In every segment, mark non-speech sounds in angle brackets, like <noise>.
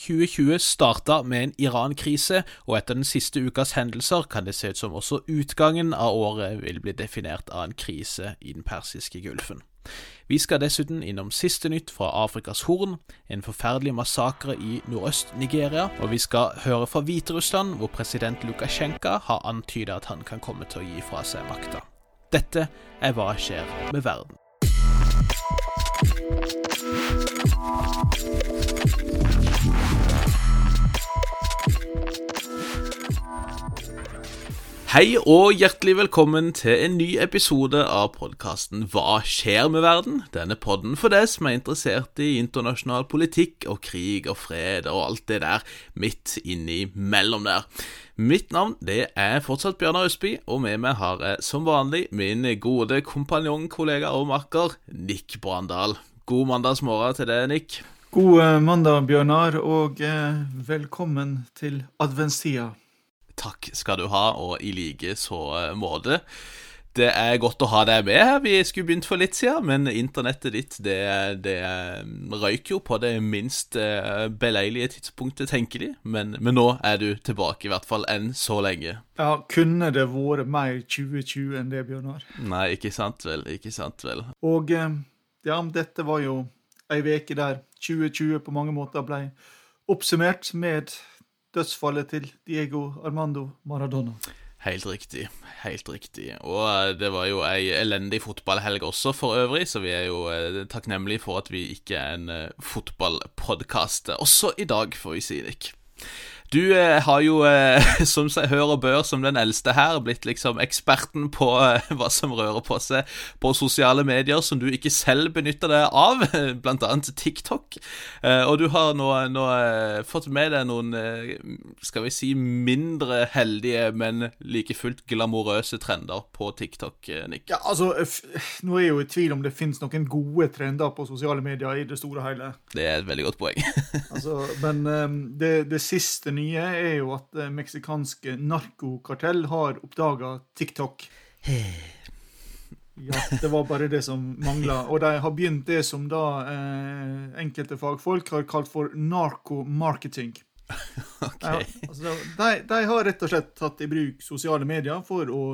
2020 starta med en Iran-krise, og etter den siste ukas hendelser kan det se ut som også utgangen av året vil bli definert av en krise i den persiske gulfen. Vi skal dessuten innom siste nytt fra Afrikas Horn, en forferdelig massakre i nordøst-Nigeria, og vi skal høre fra Hviterussland, hvor president Lukasjenko har antydet at han kan komme til å gi fra seg makta. Dette er Hva skjer med verden? Hei og hjertelig velkommen til en ny episode av podkasten Hva skjer med verden? Denne podden for deg som er interessert i internasjonal politikk og krig og fred og alt det der midt innimellom der. Mitt navn det er fortsatt Bjørnar Østby, og med meg har jeg som vanlig min gode kompanjong, kollega og makker Nick Brandal. God mandagsmorgen til deg, Nick. God eh, mandag, Bjørnar, og eh, velkommen til adventstida. Takk skal du ha, og i like så eh, måte. Det er godt å ha deg med her. Vi skulle begynt for litt siden, men internettet ditt det, det røyk jo på det minst eh, beleilige tidspunktet tenkelig. Men, men, nå er du tilbake, i hvert fall enn så lenge. Ja, Kunne det vært mer 2020 enn det, Bjørnar? Nei, ikke sant vel. Ikke sant vel. Og eh, ja, dette var jo ei uke der 2020 på mange måter ble oppsummert med dødsfallet til Diego Armando Maradona. Helt riktig. Helt riktig. Og eh, det var jo ei elendig fotballhelg også, for øvrig, så vi er jo eh, takknemlige for at vi ikke er en eh, fotballpodkast også i dag, får vi si, Nick. Du eh, har jo, eh, <laughs> som seg hør og bør, som den eldste her, blitt liksom eksperten på eh, hva som rører på seg på sosiale medier som du ikke selv benytter deg av, <laughs> blant annet TikTok. Eh, og du har nå, nå eh, fått med deg noen, eh, skal vi si, mindre heldige, men like fullt glamorøse trender på TikTok, Nick. Ja, altså, nå er jeg jo i tvil om det finnes noen gode trender på sosiale medier i det store og hele. Det er et veldig godt poeng. <laughs> altså, men det, det siste nye er jo at det meksikanske narkokartell har oppdaga TikTok. Ja, det var bare det som mangla. Og de har begynt det som da eh, enkelte fagfolk har kalt for narkomarketing. <laughs> okay. ja, altså, de, de, har rett og slett tatt i bruk sosiale medier for å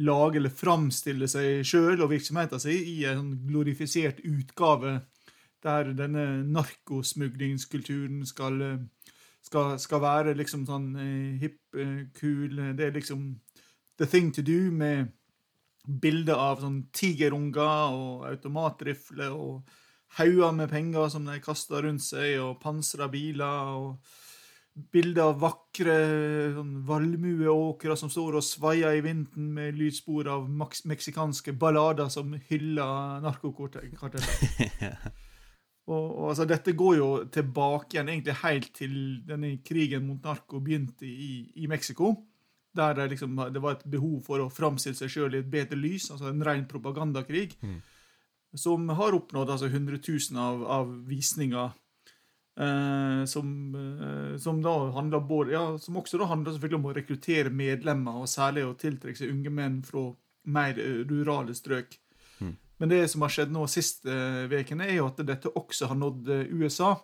lage eller framstille seg sjøl og virksomheten sin i en glorifisert utgave der denne narkosmuglingskulturen skal eh, skal, skal være liksom sånn eh, hipp, eh, kul Det er liksom the thing to do med bilder av sånn tigerunger og automatrifler og hauger med penger som de kaster rundt seg, og pansra biler. og Bilder av vakre sånn, valmueåkre som står og svaier i vinden med lydspor av meksikanske ballader som hyller narkokartellet. <laughs> Og, og altså, Dette går jo tilbake igjen egentlig helt til denne krigen mot narko begynte i, i Mexico. Der det, liksom, det var et behov for å framstille seg sjøl i et bedre lys, altså en ren propagandakrig. Mm. Som har oppnådd altså 100 000 av, av visninger. Eh, som, eh, som, da handler både, ja, som også da handler selvfølgelig om å rekruttere medlemmer, og særlig å tiltrekke seg unge menn fra mer eh, rurale strøk. Men det som har skjedd nå siste ukene, er jo at dette også har nådd eh, USA.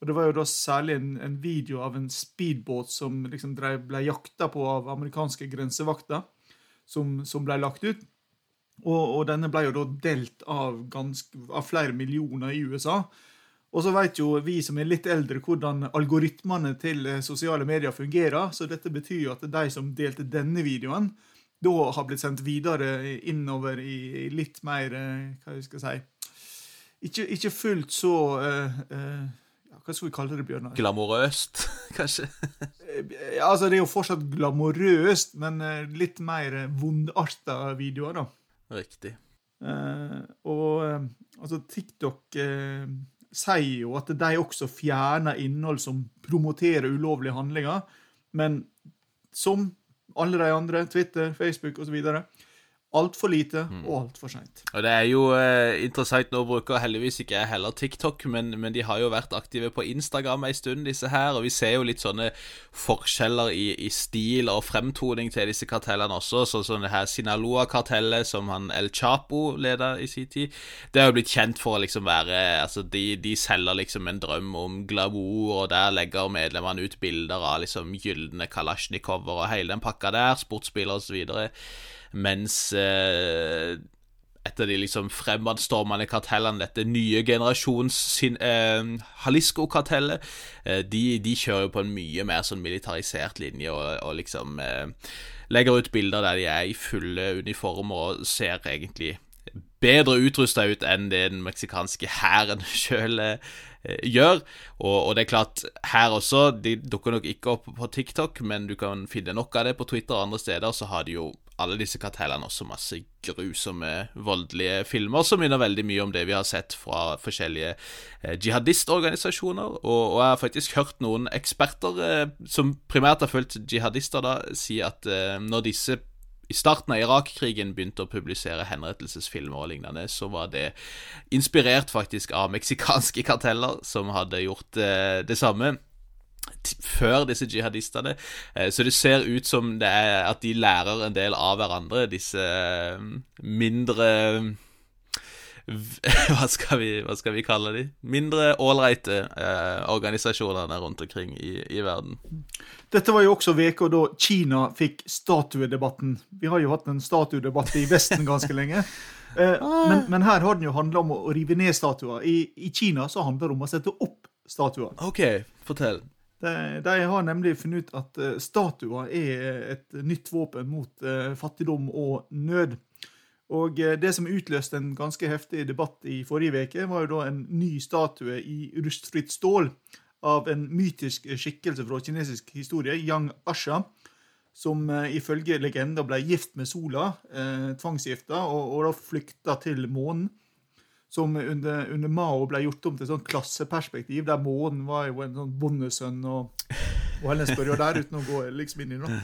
Og Det var jo da særlig en, en video av en speedbåt som liksom ble jakta på av amerikanske grensevakter, som, som ble lagt ut. Og, og, denne ble jo da delt av, ganske, av flere millioner i USA. Og så vet jo vi som er litt eldre, hvordan algoritmene til eh, sosiale medier fungerer. Så dette betyr jo at de som delte denne videoen, da har blitt sendt videre innover i litt mer Hva Hva skal jeg si Ikke, ikke fullt så uh, uh, Hva skal vi kalle det, Bjørnar? Glamorøst, <laughs> kanskje? altså, det er jo fortsatt glamorøst, men litt mer vondarta videoer, da. Riktig. Uh, og altså, TikTok sier jo at de også fjerner innhold som promoterer ulovlige handlinger, men som alle de andre, Twitter, Facebook osv. Altfor lite og altfor seint. Og det er jo eh, interessant Nå bruker heldigvis ikke jeg heller TikTok, men, men de har jo vært aktive på Instagram en stund, disse her. Og vi ser jo litt sånne forskjeller i, i stil og fremtoning til disse kartellene også. Sånn som det her Sinaloa-kartellet som han El Chapo leda i sin tid. Det har jo blitt kjent for å liksom være Altså, de, de selger liksom en drøm om glamour, og der legger medlemmene ut bilder av liksom gylne kalasjnikover og hele den pakka der, sportsbiler osv. Mens eh, et av de liksom fremadstormende kartellene, dette nye generasjons eh, Jalisco-kartellet, eh, de, de, kjører jo på en mye mer sånn militarisert linje og, og liksom eh, legger ut bilder der de er i fulle uniformer og ser egentlig bedre utrusta ut enn det den meksikanske hæren <laughs> sjøl eh, gjør. Og, og, det er klart, her også, de dukker nok ikke opp på TikTok, men du kan finne nok av det på Twitter og andre steder, så har de jo alle disse kartellene også masse grusomme, voldelige filmer som minner veldig mye om det vi har sett fra forskjellige eh, jihadistorganisasjoner. Og, og, jeg har faktisk hørt noen eksperter eh, som primært har fulgt jihadister, da, si at eh, når disse i starten av Irak-krigen begynte å publisere henrettelsesfilmer og lignende, så var det inspirert faktisk av meksikanske karteller som hadde gjort eh, det samme før disse jihadistene. Eh, så det ser ut som det er at de lærer en del av hverandre, disse eh, mindre <laughs> hva skal, vi, hva skal vi kalle de? Mindre ålreite eh, organisasjonene rundt omkring i, i, verden. Dette var jo også uka da Kina fikk statuedebatten. Vi har jo hatt en statuedebatt i Vesten <laughs> ganske lenge. Eh, men, men, her har den jo handla om å, rive ned statuer. I, I, Kina så handler det om å sette opp statuer. Ok, fortell. De, de, har nemlig funnet ut at uh, statuer er et nytt våpen mot uh, fattigdom og nød. Og eh, Det som utløste en ganske heftig debatt i forrige uke, var jo da en ny statue i rustfritt stål av en mytisk skikkelse fra kinesisk historie, Yang Asha, som ifølge legenda ble gift med sola, eh, tvangsgifta, og, og, da flykta til månen. Som under, under, Mao ble gjort om til sånn klasseperspektiv, der månen var jo en sånn bondesønn og, og hennes spørre der, uten å gå liksom inn i det.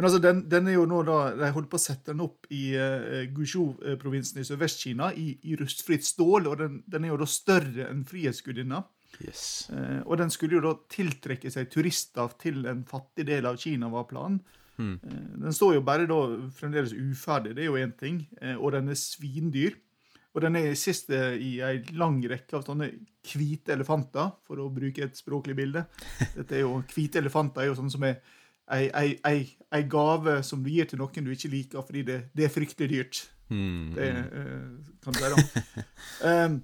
Men altså, den, den, er jo nå da, De holder på å sette den opp i uh, Guzhou-provinsen i Sørvest-Kina i, i, rustfritt stål. og den, den, er jo da større enn Frihetsgudinna. Yes. Uh, og den skulle jo da tiltrekke seg turister til en fattig del av Kina, var planen. Mm. Uh, den står jo bare da fremdeles uferdig, det er jo én ting. Og den er svindyr. Og den er siste i ei lang rekke av sånne hvite elefanter, for å bruke et språklig bilde. Dette er jo, Hvite elefanter er jo sånne som er ei, ei, ei, ei, gave som du gir til noen du ikke liker, fordi det, det er fryktelig dyrt. Mm. Det uh, kan det være. um,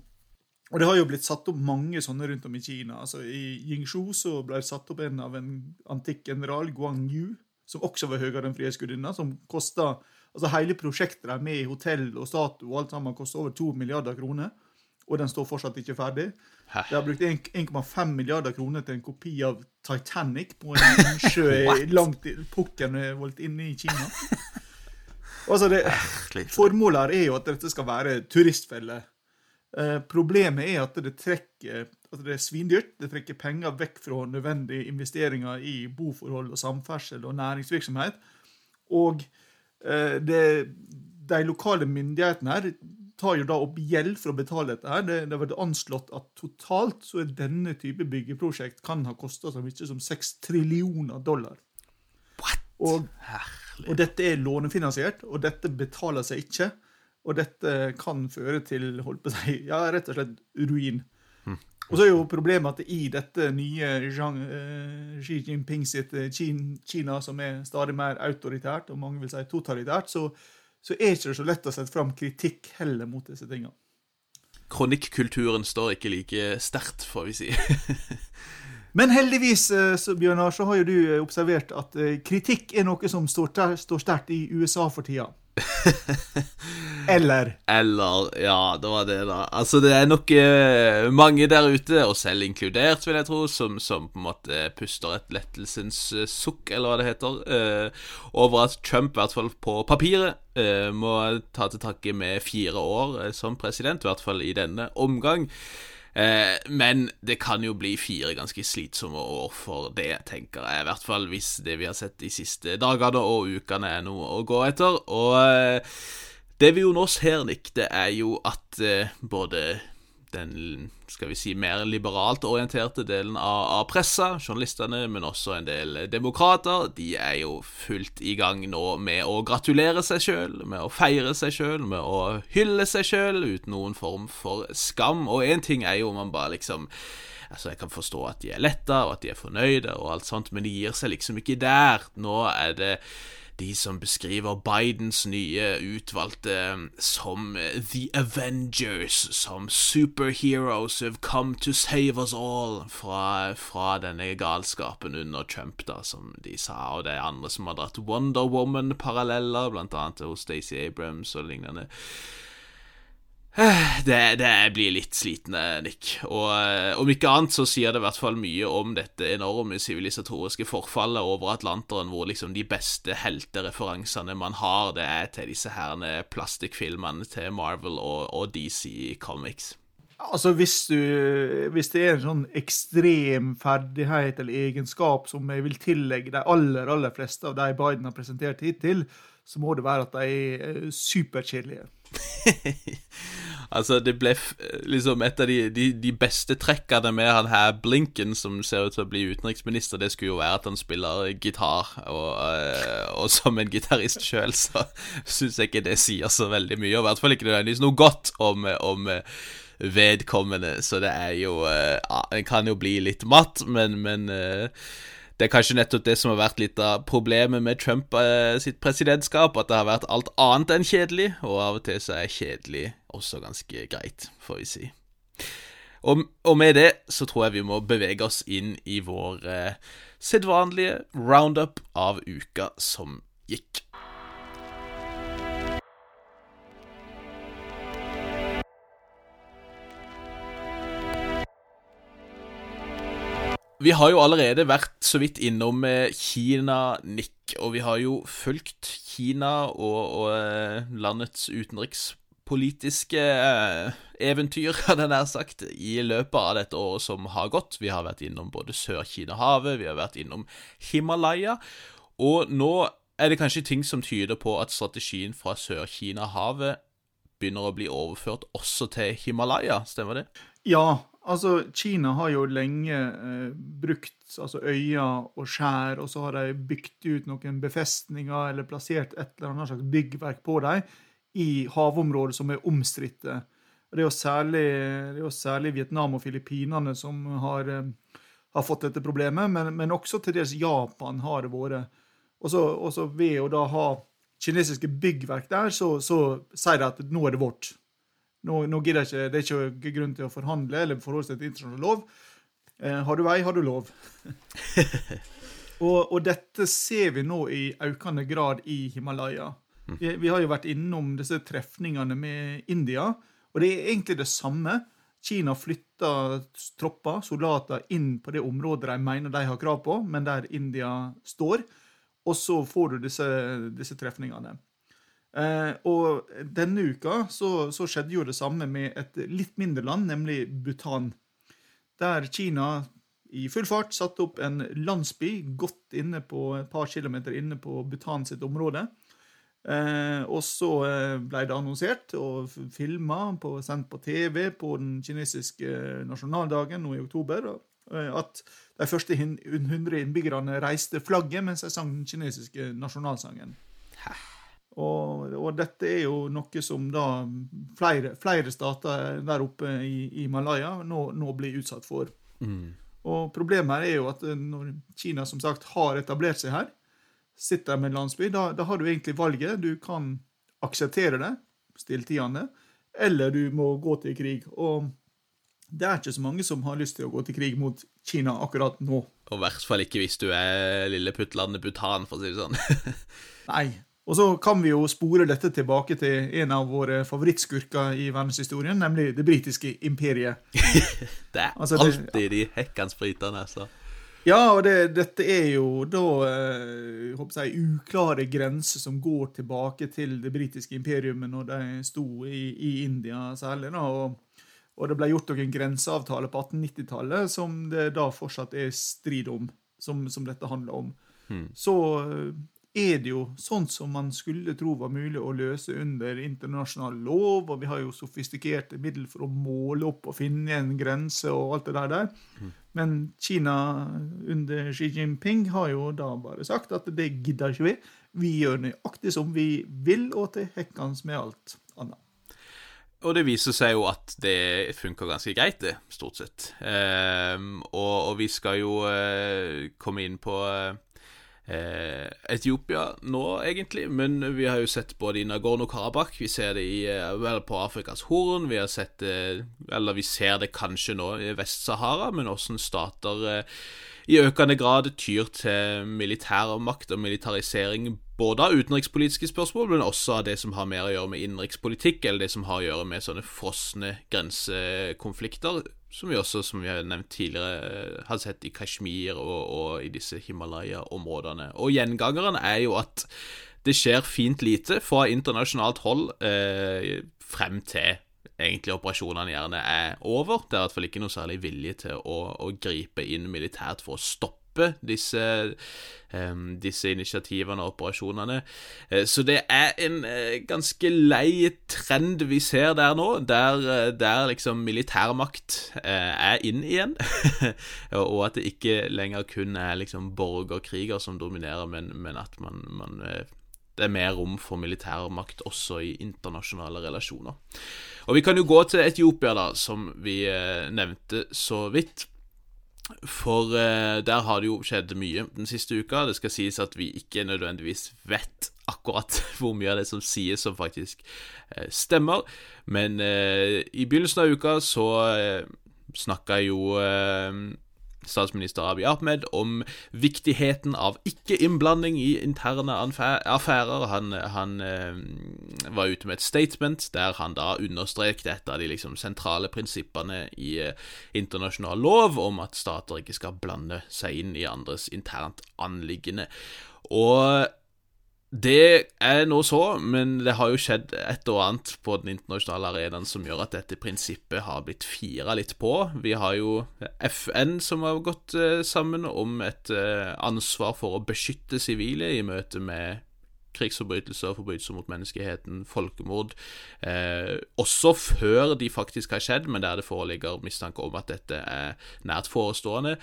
og det har jo blitt satt opp mange sånne rundt om i Kina. Altså I Yingshu så ble det satt opp en av en antikk general, Guang Yu, som også var høyere enn Frihetsgudinna, som kosta altså Hele prosjektet der med hotell og statue og alt sammen koster over to milliarder kroner og den står fortsatt ikke ferdig. Hæ? De har brukt 1,5 milliarder kroner til en kopi av Titanic på en <laughs> sjø langt pukken holdt inne i Kina. Altså det, Formålet her er jo at dette skal være turistfelle. Eh, problemet er at det trekker at det er svindyrt. Det trekker penger vekk fra nødvendige investeringer i boforhold og samferdsel og næringsvirksomhet. Og det, de lokale myndighetene her tar jo da opp gjeld for å betale dette. her. Det, det har vært anslått at totalt så er denne type byggeprosjekt kan ha kosta så mye som 6 trillioner dollar. What? Og, og, dette er lånefinansiert, og dette betaler seg ikke. Og dette kan føre til holdt på å si, ja, rett og slett ruin. Hm. Og så er jo problemet at i dette nye Zhang, uh, Xi Jinping sitt eh, Kina, som er stadig mer autoritært, og mange vil si totalitært, så så er det ikke så lett å sette fram kritikk heller mot disse tingene. Kronikkulturen står ikke like sterkt, får vi si. <laughs> Men heldigvis eh, så, Bjørnar, så har jo du eh, observert at eh, kritikk er noe som står, står sterkt i USA for tida. <laughs> Eller? Eller, ja, det var det, da. Altså, det er nok eh, mange der ute, og selv inkludert, vil jeg tro, som, som på en måte puster et lettelsens eh, sukk, eller hva det heter, eh, over at Trump, i hvert fall på papiret, eh, må ta til takke med fire år eh, som president, i hvert fall i denne omgang. Eh, men det kan jo bli fire ganske slitsomme år for det, tenker jeg. I hvert fall hvis det vi har sett de siste dagene og ukene er noe å gå etter. Og Det vi jo nå ser, Nick, det er jo at eh, både den skal vi si, mer liberalt orienterte delen av, av pressa, journalistene, men også en del demokrater, de er jo fullt i gang nå med å gratulere seg sjøl, med å feire seg sjøl, med å hylle seg sjøl uten noen form for skam. Og én ting er jo om man bare liksom Altså, Jeg kan forstå at de er letta, og at de er fornøyde, og alt sånt, men de gir seg liksom ikke der. Nå er det de som beskriver Bidens nye utvalgte som The Avengers, som superheroes who have come to save us all, fra, fra denne galskapen under Trump, da, som de sa. Og det er andre som har dratt Wonder Woman-paralleller, blant annet hos Stacey Abrams og lignende. Det, det, blir litt slitne, Nick. Og eh, om ikke annet så sier det i hvert fall mye om dette enorme sivilisatoriske forfallet over Atlanteren, hvor liksom de beste heltereferansene man har, det er til disse herne plastikkfilmene til Marvel og, og DC Comics. Altså, hvis, du, hvis det er en sånn ekstrem ferdighet eller egenskap som jeg vil tillegge de aller, aller fleste av de Biden har presentert hittil, så må det være at de er superkjedelige. <laughs> altså, det ble liksom et av de, de, de, beste trekkene med han her Blinken, som ser ut til å bli utenriksminister, det skulle jo være at han spiller gitar. Og, øh, og som en gitarist sjøl, så syns jeg ikke det sier så veldig mye. Og i hvert fall ikke nødvendigvis noe godt om, om vedkommende, så det er jo øh, ja, En kan jo bli litt matt, men, men øh, det er kanskje nettopp det som har vært litt av problemet med Trump eh, sitt presidentskap, at det har vært alt annet enn kjedelig, og av og til så er kjedelig også ganske greit, får vi si. Og, og med det så tror jeg vi må bevege oss inn i vår eh, sedvanlige roundup av uka som gikk. Vi har jo allerede vært så vidt innom eh, Kina, Nick, og vi har jo fulgt Kina og, og eh, landets utenrikspolitiske eh, eventyr, <laughs> hadde jeg nær sagt, i løpet av dette året som har gått. Vi har vært innom både Sør-Kina-havet, vi har vært innom Himalaya, og nå er det kanskje ting som tyder på at strategien fra Sør-Kina-havet begynner å bli overført også til Himalaya, stemmer det? Ja, Altså, Kina har jo lenge eh, brukt altså øyer og skjær, og så har de bygd ut noen befestninger eller plassert et eller annet slags byggverk på dem i havområder som er omstridte. Det er jo særlig, det er jo særlig Vietnam og Filippinene som har, eh, har fått dette problemet, men, men, også til dels Japan har det vært. Og så ved å da ha kinesiske byggverk der, så, så sier de at nå er det vårt. Nå, nå gidder jeg ikke, Det er ikke grunn til å forhandle eller forholde seg til internasjonal lov. Eh, har du vei, har du lov. <laughs> og, og, dette ser vi nå i økende grad i Himalaya. Mm. Vi, vi, har jo vært innom disse trefningene med India, og det er egentlig det samme. Kina flytter tropper, soldater, inn på det området de mener de har krav på, men der India står. Og så får du disse, disse trefningene. Eh, og denne uka så, så, skjedde jo det samme med et litt mindre land, nemlig Bhutan. Der Kina i full fart satte opp en landsby godt inne på et par kilometer inne på Bhutan sitt område. Eh, og så eh, ble det annonsert og filma, sendt på TV på den kinesiske nasjonaldagen nå i oktober, eh, at de første 100 innbyggerne reiste flagget mens de sang den kinesiske nasjonalsangen. Hæ? Og, og, dette er jo noe som da flere, flere stater der oppe i, i Malaya nå, nå, blir utsatt for. Mm. Og problemet her er jo at når Kina som sagt har etablert seg her, sitter med en landsby, da, da har du egentlig valget. Du kan akseptere det, stilltiende, eller du må gå til krig. Og det er ikke så mange som har lyst til å gå til krig mot Kina akkurat nå. Og i hvert fall ikke hvis du er lille puttlandet Bhutan, for å si det sånn. <laughs> Nei, og så kan vi jo spore dette tilbake til en av våre favorittskurker i verdenshistorien, nemlig det britiske imperiet. <laughs> det er altså, alltid de hekkans britene, altså. Ja, og det, dette er jo da eh, jeg, uklare grenser som går tilbake til det britiske imperiumet når de sto i, i India særlig. da, og, og det ble gjort noen grenseavtaler på 1890-tallet som det da fortsatt er strid om, som, som dette handler om. Hmm. Så er det jo sånn som man skulle tro var mulig å løse under internasjonal lov, og vi har jo sofistikerte middel for å måle opp og finne en grense og alt det der. der. Mm. Men Kina under Xi Jinping har jo da bare sagt at det gidder ikke vi. Vi gjør nøyaktig som vi vil, og til hekkans med alt annet. Og det viser seg jo at det funker ganske greit, det, stort sett. Um, og, og, vi skal jo uh, komme inn på uh, Etiopia nå, egentlig. Men vi har jo sett både i Nagorno-Karabakh, vi ser det i, eh, på Afrikas Horn, vi har sett det Eller vi ser det kanskje nå i Vest-Sahara, men hvordan stater eh, i økende grad tyr til militærmakt og militarisering både av utenrikspolitiske spørsmål, men også av det som har mer å gjøre med innenrikspolitikk, eller det som har å gjøre med sånne frosne grensekonflikter, som vi også, som vi har nevnt tidligere, eh, har sett i Kashmir og, og i disse Himalaya-områdene. Og gjengangeren er jo at det skjer fint lite fra internasjonalt hold eh, frem til egentlig operasjonene gjerne er over. Det er i hvert fall ikke noe særlig vilje til å, å gripe inn militært for å stoppe stoppe disse, um, disse initiativene og operasjonene. Uh, så det er en uh, ganske lei trend vi ser der nå, der, uh, der liksom militærmakt er inn igjen. <laughs> og at det ikke lenger kun er liksom borgerkriger som dominerer, men, men at man, man det er mer rom for militærmakt også i internasjonale relasjoner. Og Vi kan jo gå til Etiopia, da, som vi nevnte så vidt. For uh, der har det jo skjedd mye den siste uka. Det skal sies at vi ikke nødvendigvis vet akkurat <laughs> hvor mye av det som sies, som faktisk uh, stemmer. Men uh, i begynnelsen av uka så uh, snakka jo statsminister Abiy Ahmed om viktigheten av ikke-innblanding i interne affærer. Han, han eh, var ute med et statement der han da understreket et av de liksom, sentrale prinsippene i eh, internasjonal lov om at stater ikke skal blande seg inn i andres internt anliggende. Og det er nå så, men det har jo skjedd et og annet på den internasjonale arenaen som gjør at dette prinsippet har blitt fira litt på. Vi har jo FN som har gått eh, sammen om et eh, ansvar for å beskytte sivile i møte med krigsforbrytelser, forbrytelser mot menneskeheten, folkemord. Eh, også før de faktisk har skjedd, men der det foreligger mistanke om at dette er nært forestående.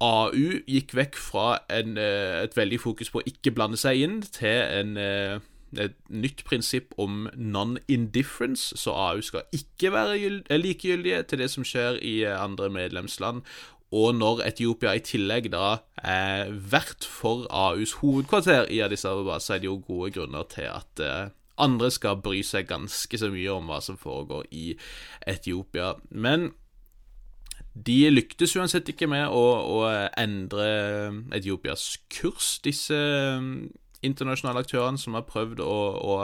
AU gikk vekk fra en, eh, et veldig fokus på å ikke blande seg inn, til en, eh, et nytt prinsipp om non-indifference, så AU skal ikke være likegyldige til det som skjer i eh, andre medlemsland. Og når Etiopia i tillegg da er vert for AUs hovedkvarter i Addis Ababa, så er det jo gode grunner til at andre skal bry seg ganske så mye om hva som foregår i Etiopia. Men de lyktes uansett ikke med å, å endre Etiopias kurs, disse um, internasjonale aktørene som har prøvd å, å,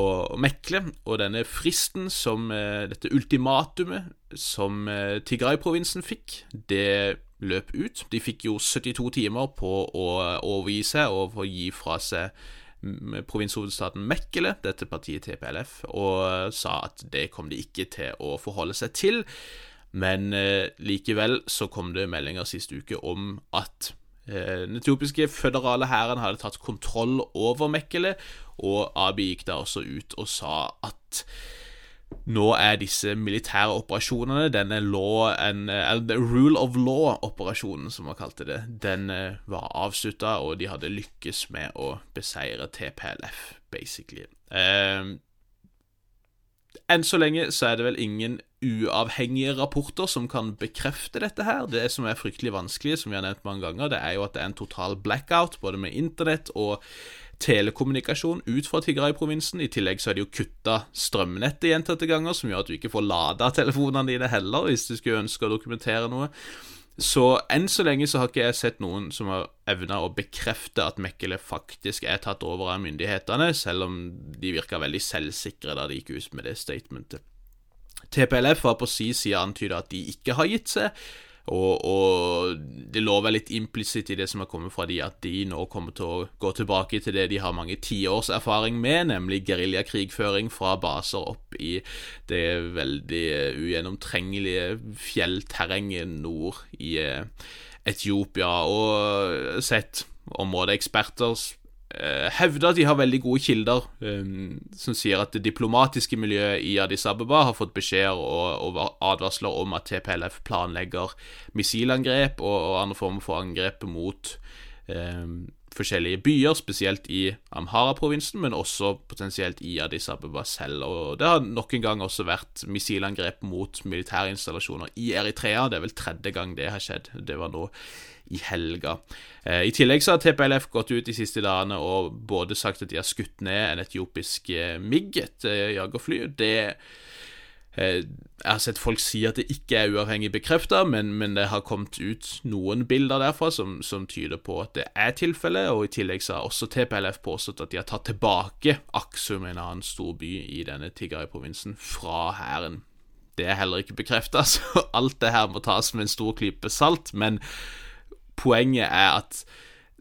å, mekle. Og denne fristen, som eh, dette ultimatumet som eh, Tigray-provinsen fikk, det løp ut. De fikk jo 72 timer på å overgi seg og få gi fra seg provinshovedstaden Mekkele, dette partiet TPLF, og sa at det kom de ikke til å forholde seg til. Men eh, likevel så kom det meldinger sist uke om at eh, den etiopiske føderale hæren hadde tatt kontroll over Mekkele, og Abi gikk da også ut og sa at nå er disse militære operasjonene, denne law and, uh, rule of law-operasjonen, som man kalte det, den uh, var avslutta, og de hadde lykkes med å beseire TPLF, basically. Uh, enn så lenge så er det vel ingen uavhengige rapporter som kan bekrefte dette her. Det som er fryktelig vanskelig, som vi har nevnt mange ganger, det er jo at det er en total blackout, både med internett og telekommunikasjon ut fra Tigray-provinsen. I tillegg så er det jo kutta strømnettet gjentatte ganger, som gjør at du ikke får lada telefonene dine heller, hvis du skulle ønske å dokumentere noe. Så enn så lenge så har ikke jeg sett noen som har evna å bekrefte at Mekkele faktisk er tatt over av myndighetene, selv om de virka veldig selvsikre da de gikk ut med det statementet. TPLF har på si side antyda at de ikke har gitt seg, og, og, det lå vel litt implisitt i det som har kommet fra de, at de nå kommer til å gå tilbake til det de har mange tiårs erfaring med, nemlig geriljakrigføring fra baser opp i det veldig ugjennomtrengelige fjellterrenget nord i eh, Etiopia. Og sett områdeeksperter hevder at de har veldig gode kilder um, som sier at det diplomatiske miljøet i Addis Abeba har fått beskjeder og, og advarsler om at TPLF planlegger missilangrep og, og andre former for angrep mot um, forskjellige byer, spesielt i Amhara-provinsen, men også potensielt i Addis Abeba selv. Og Det har nok en gang også vært missilangrep mot militære installasjoner i Eritrea. Det er vel tredje gang det har skjedd. Det var nå i helga. Eh, I tillegg så har TPLF gått ut de siste dagene og både sagt at de har skutt ned en etiopisk eh, MIG, et eh, jagerfly. Det jeg har sett folk si at det ikke er uavhengig bekrefta, men, men, det har kommet ut noen bilder derfra som, som tyder på at det er tilfellet, og i tillegg så har også TPLF påstått at de har tatt tilbake Aksum, en annen stor by i denne Tigray-provinsen, fra hæren. Det er heller ikke bekrefta, <laughs> så alt det her må tas med en stor klype salt, men poenget er at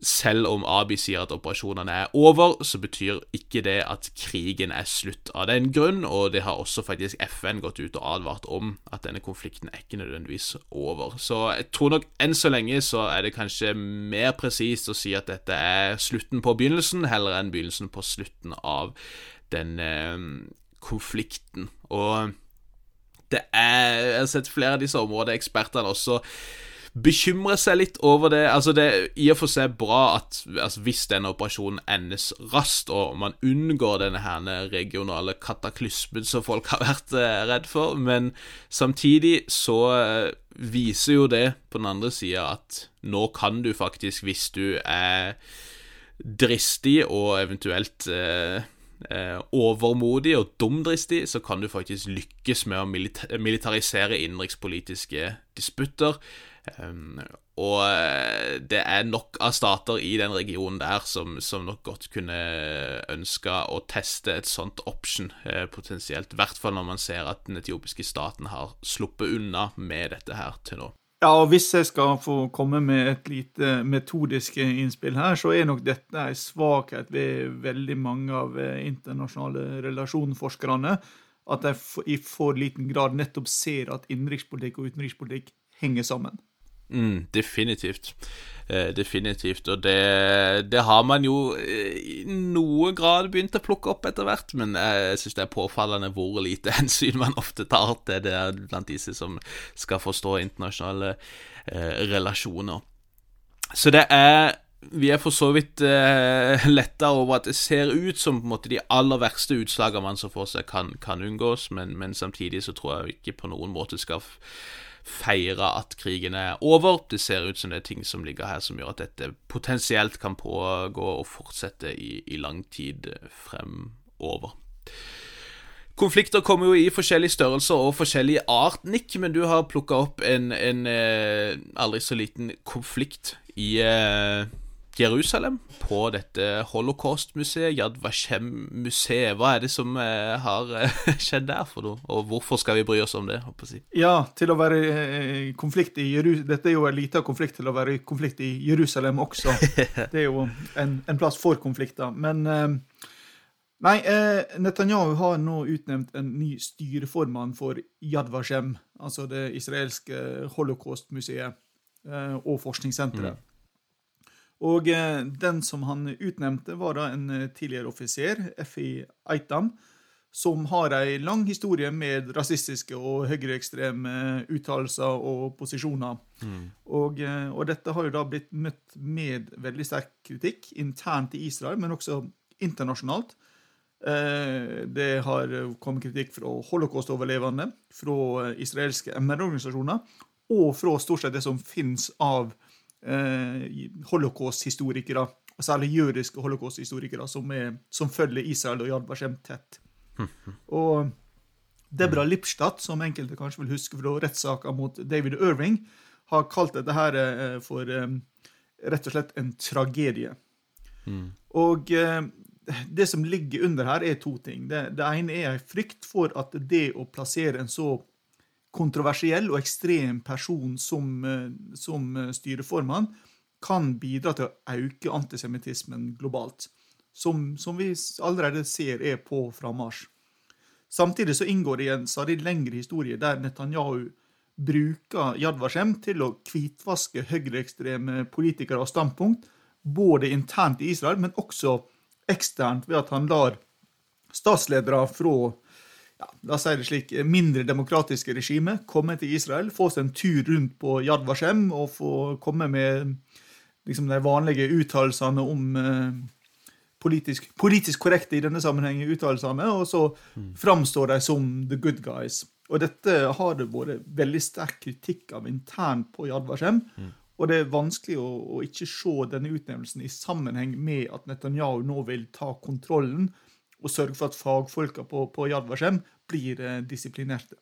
selv om Abi sier at operasjonene er over, så betyr ikke det at krigen er slutt av den grunn, og det har også faktisk FN gått ut og advart om at denne konflikten er ikke nødvendigvis over. Så jeg tror nok enn så lenge så er det kanskje mer presist å si at dette er slutten på begynnelsen, heller enn begynnelsen på slutten av den eh, konflikten. Og det er Jeg har sett flere av disse områdeekspertene også bekymre seg litt over det. Altså, det er i og for seg bra at altså, hvis denne operasjonen endes raskt, og man unngår denne her regionale kataklysmen som folk har vært eh, redd for, men samtidig så eh, viser jo det på den andre sida at nå kan du faktisk, hvis du er dristig og eventuelt eh, eh, overmodig og dumdristig, så kan du faktisk lykkes med å militarisere innenrikspolitiske disputter. Um, og eh, det er nok av stater i den regionen der som, som nok godt kunne ønska å teste et sånt option, eh, potensielt. I hvert fall når man ser at den etiopiske staten har sluppet unna med dette her til nå. Ja, og Hvis jeg skal få komme med et lite metodisk innspill her, så er nok dette en svakhet ved veldig mange av eh, internasjonale relasjonsforskerne. At de i for liten grad nettopp ser at innenrikspolitikk og utenrikspolitikk henger sammen. Mm, definitivt. Eh, definitivt. Og det, det, har man jo eh, i noe grad begynt å plukke opp etter hvert, men jeg syns det er påfallende hvor lite <laughs> hensyn man ofte tar til det blant disse som skal forstå internasjonale eh, relasjoner. Så det er vi er for så vidt eh, letta over at det ser ut som på en måte de aller verste utslagene man så for seg kan, kan unngås, men, men, samtidig så tror jeg ikke på noen måte skal feire at krigen er over. Det ser ut som det er ting som ligger her som gjør at dette potensielt kan pågå og fortsette i, i lang tid fremover. Konflikter kommer jo i forskjellige størrelser og forskjellig art, Nick, men du har plukka opp en, en eh, aldri så liten konflikt i eh, Jerusalem, på dette holocaust-museet, Yad Vashem-museet. Hva er det som eh, har eh, <laughs> skjedd der for noe, og hvorfor skal vi bry oss om det? håper jeg. Ja, til å være eh, konflikt i Jerusalem Dette er jo en liten konflikt til å være konflikt i Jerusalem også. <laughs> Det er jo en, en plass for konflikter. Men eh, Nei, eh, Netanyahu har nå utnevnt en ny styreformann for Yad Vashem, altså det israelske holocaust-museet eh, og forskningssenteret. Mm. Og eh, den som han utnevnte, var da en eh, tidligere offiser, F.I. Eitam, som har ei lang historie med rasistiske og høyreekstreme uttalelser og posisjoner. Mm. Og, eh, og, dette har jo da blitt møtt med veldig sterk kritikk internt i Israel, men også internasjonalt. Det har kommet kritikk fra holocaust-overlevende, fra israelske MR-organisasjoner, og fra stort sett det som finnes av eh, holocaust-historikere, særlig jødiske holocaust-historikere, som, som, følger Israel og Jan Vashem tett. <laughs> Og Debra Lipstadt, som enkelte kanskje vil huske fra rettssaka mot David Irving, har kalt dette her eh, for eh, rett og slett en tragedie. Mm. Og eh, det som ligger under her, er to ting. Det, det ene er en frykt for at det å plassere en så kontroversiell og ekstrem person som, eh, som eh, styreformann kan bidra til å øke antisemittismen globalt, som, som, vi allerede ser er på frammarsj. Samtidig så inngår det i en stadig lengre historie der Netanyahu bruker Yad Vashem til å hvitvaske høyreekstreme politikere og standpunkt, både internt i Israel, men også eksternt, ved at han lar statsledere fra ja, la oss si det slik, mindre demokratiske regimet komme til Israel, få seg en tur rundt på Yad Vashem og få komme med liksom, de vanlige uttalelsene om eh, politisk, politisk, korrekte i denne sammenhengen uttalelsene, og så framstår de som the good guys. Og dette har det vært veldig sterk kritikk av internt på Yad Vashem. Mm. Og det er vanskelig å, å, ikke se denne utnevnelsen i sammenheng med at Netanyahu nå vil ta kontrollen og sørge for at fagfolka på, på Yad blir eh, disiplinerte.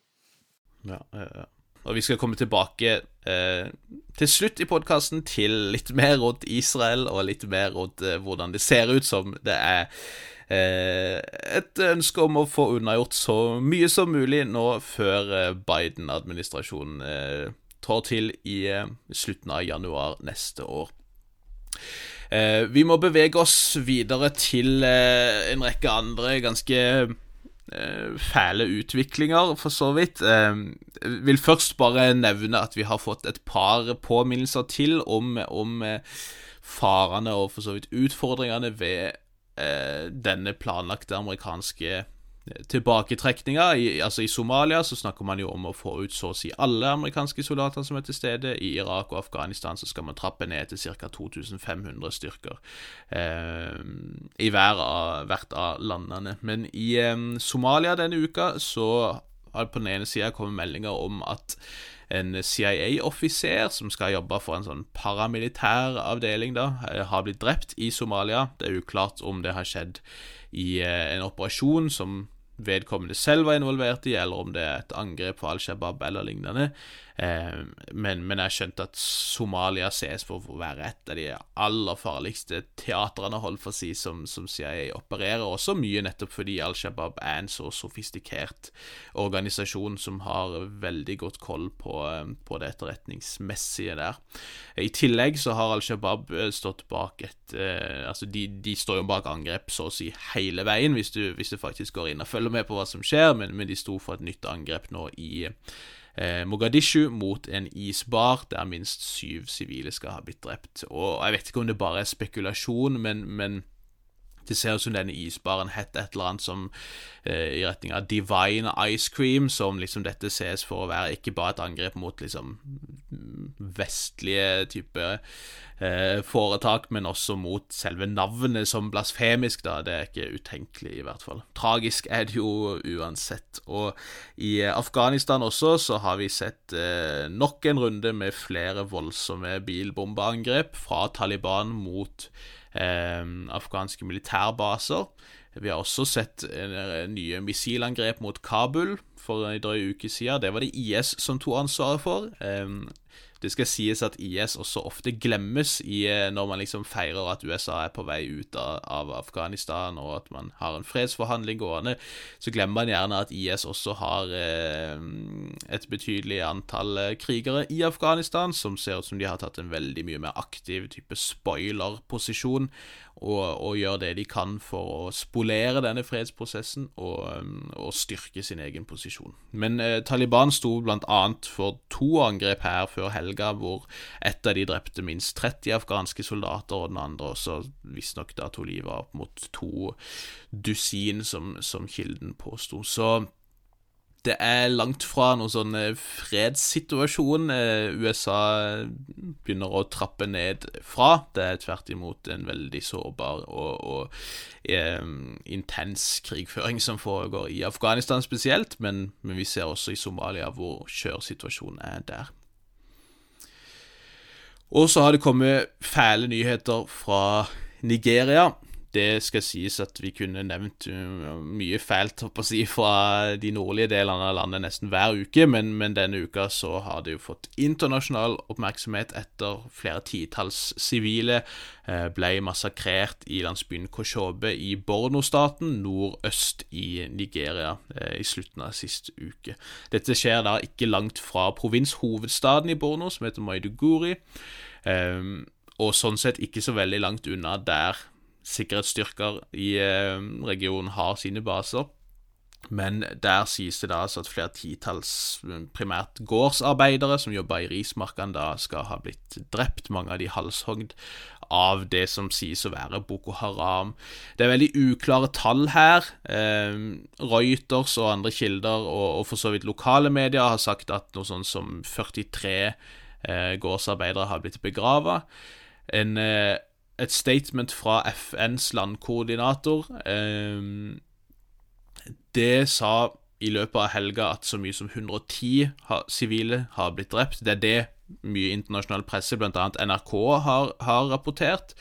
Ja, ja, ja. Og vi skal komme tilbake eh, til slutt i podkasten til litt mer rundt Israel, og litt mer rundt eh, hvordan det ser ut som det er eh, et ønske om å få unnagjort så mye som mulig nå før eh, Biden-administrasjonen eh, trår til i slutten av januar neste år. Eh, vi må bevege oss videre til eh, en rekke andre ganske eh, fæle utviklinger, for så vidt. Jeg vil først bare nevne at vi har fått et par påminnelser til om, om farene og for så vidt utfordringene ved denne planlagte amerikanske tilbaketrekninga. I, altså I Somalia så snakker man jo om å få ut så å si alle amerikanske soldater som er til stede. I Irak og Afghanistan så skal man trappe ned til ca. 2500 styrker eh, i hver av, hvert av landene. Men i eh, Somalia denne uka så har det på den ene sida kommet meldinger om at en CIA-offiser som skal jobbe for en sånn paramilitær avdeling, da, eh, har blitt drept i Somalia. Det er uklart om det har skjedd i eh, en operasjon som vedkommende selv var involvert i, eller om det er et angrep på Al Shabaab eller lignende. Eh, men, men jeg skjønte at Somalia ses for å være et av de aller farligste teatrene, holdt for å si, som, som CIA opererer, også mye nettopp fordi Al Shabaab er en så sofistikert organisasjon som har veldig godt koll på, eh, på det etterretningsmessige der. I tillegg så har Al Shabaab eh, stått bak et Altså, de, de, står jo bak angrep så å si hele veien, hvis du, hvis du faktisk går inn og følger med på hva som skjer, men, men de sto for et nytt angrep nå i eh, Mogadishu mot en isbar der minst syv sivile skal ha blitt drept. Og Jeg vet ikke om det bare er spekulasjon, men, men det ser ut som denne isbaren het et eller annet som eh, i retning av Divine Ice Cream, som liksom dette ses for å være ikke bare et angrep mot liksom vestlige type eh, foretak, men også mot selve navnet som blasfemisk, da. Det er ikke utenkelig, i hvert fall. Tragisk er det jo uansett. Og i Afghanistan også så har vi sett eh, nok en runde med flere voldsomme bilbombeangrep fra Taliban mot eh, afghanske militærbaser. Vi har også sett eh, nye missilangrep mot Kabul for en drøy uke siden. Det var det IS som tok ansvaret for. Det skal sies at IS også ofte glemmes i, eh, når man liksom feirer at USA er på vei ut av, av, Afghanistan, og at man har en fredsforhandling gående. Så glemmer man gjerne at IS også har eh, et betydelig antall eh, krigere i Afghanistan, som ser ut som de har tatt en veldig mye mer aktiv type spoiler-posisjon og, og gjør det de kan for å spolere denne fredsprosessen og, um, og styrke sin egen posisjon. Men eh, Taliban sto bl.a. for to angrep her før helga, hvor ett av de drepte minst 30 afghanske soldater, og den andre også visstnok da tok livet av opp mot to dusin, som, som kilden påsto. Så det er langt fra noen sånn fredssituasjon eh, USA begynner å trappe ned fra. Det er tvert imot en veldig sårbar og, og eh, intens krigføring som foregår i Afghanistan spesielt, men, men vi ser også i Somalia hvor skjør situasjonen er der. Og så har det kommet fæle nyheter fra Nigeria det skal sies at vi kunne nevnt uh, mye fælt å si, fra de nordlige delene av landet nesten hver uke, men, men, denne uka så har det jo fått internasjonal oppmerksomhet etter flere titalls sivile eh, ble massakrert i landsbyen Koshobe i Borno-staten nordøst i Nigeria eh, i slutten av sist uke. Dette skjer da ikke langt fra provinshovedstaden i Borno, som heter Maiduguri. Um, og sånn sett ikke så veldig langt unna der sikkerhetsstyrker i eh, regionen har sine baser. Men der sies det da altså at flere titalls primært gårdsarbeidere som jobber i rismarkene, da skal ha blitt drept. Mange av de halshogd av det som sies å være Boko Haram. Det er veldig uklare tall her. Eh, Reuters og andre kilder, og, for så vidt lokale medier, har sagt at noe sånn som 43 eh, gårdsarbeidere har blitt begrava. En, eh, et statement fra FNs landkoordinator eh, det sa i løpet av helga at så mye som 110 sivile har blitt drept. Det er det mye internasjonal presse, bl.a. NRK, har, har rapportert.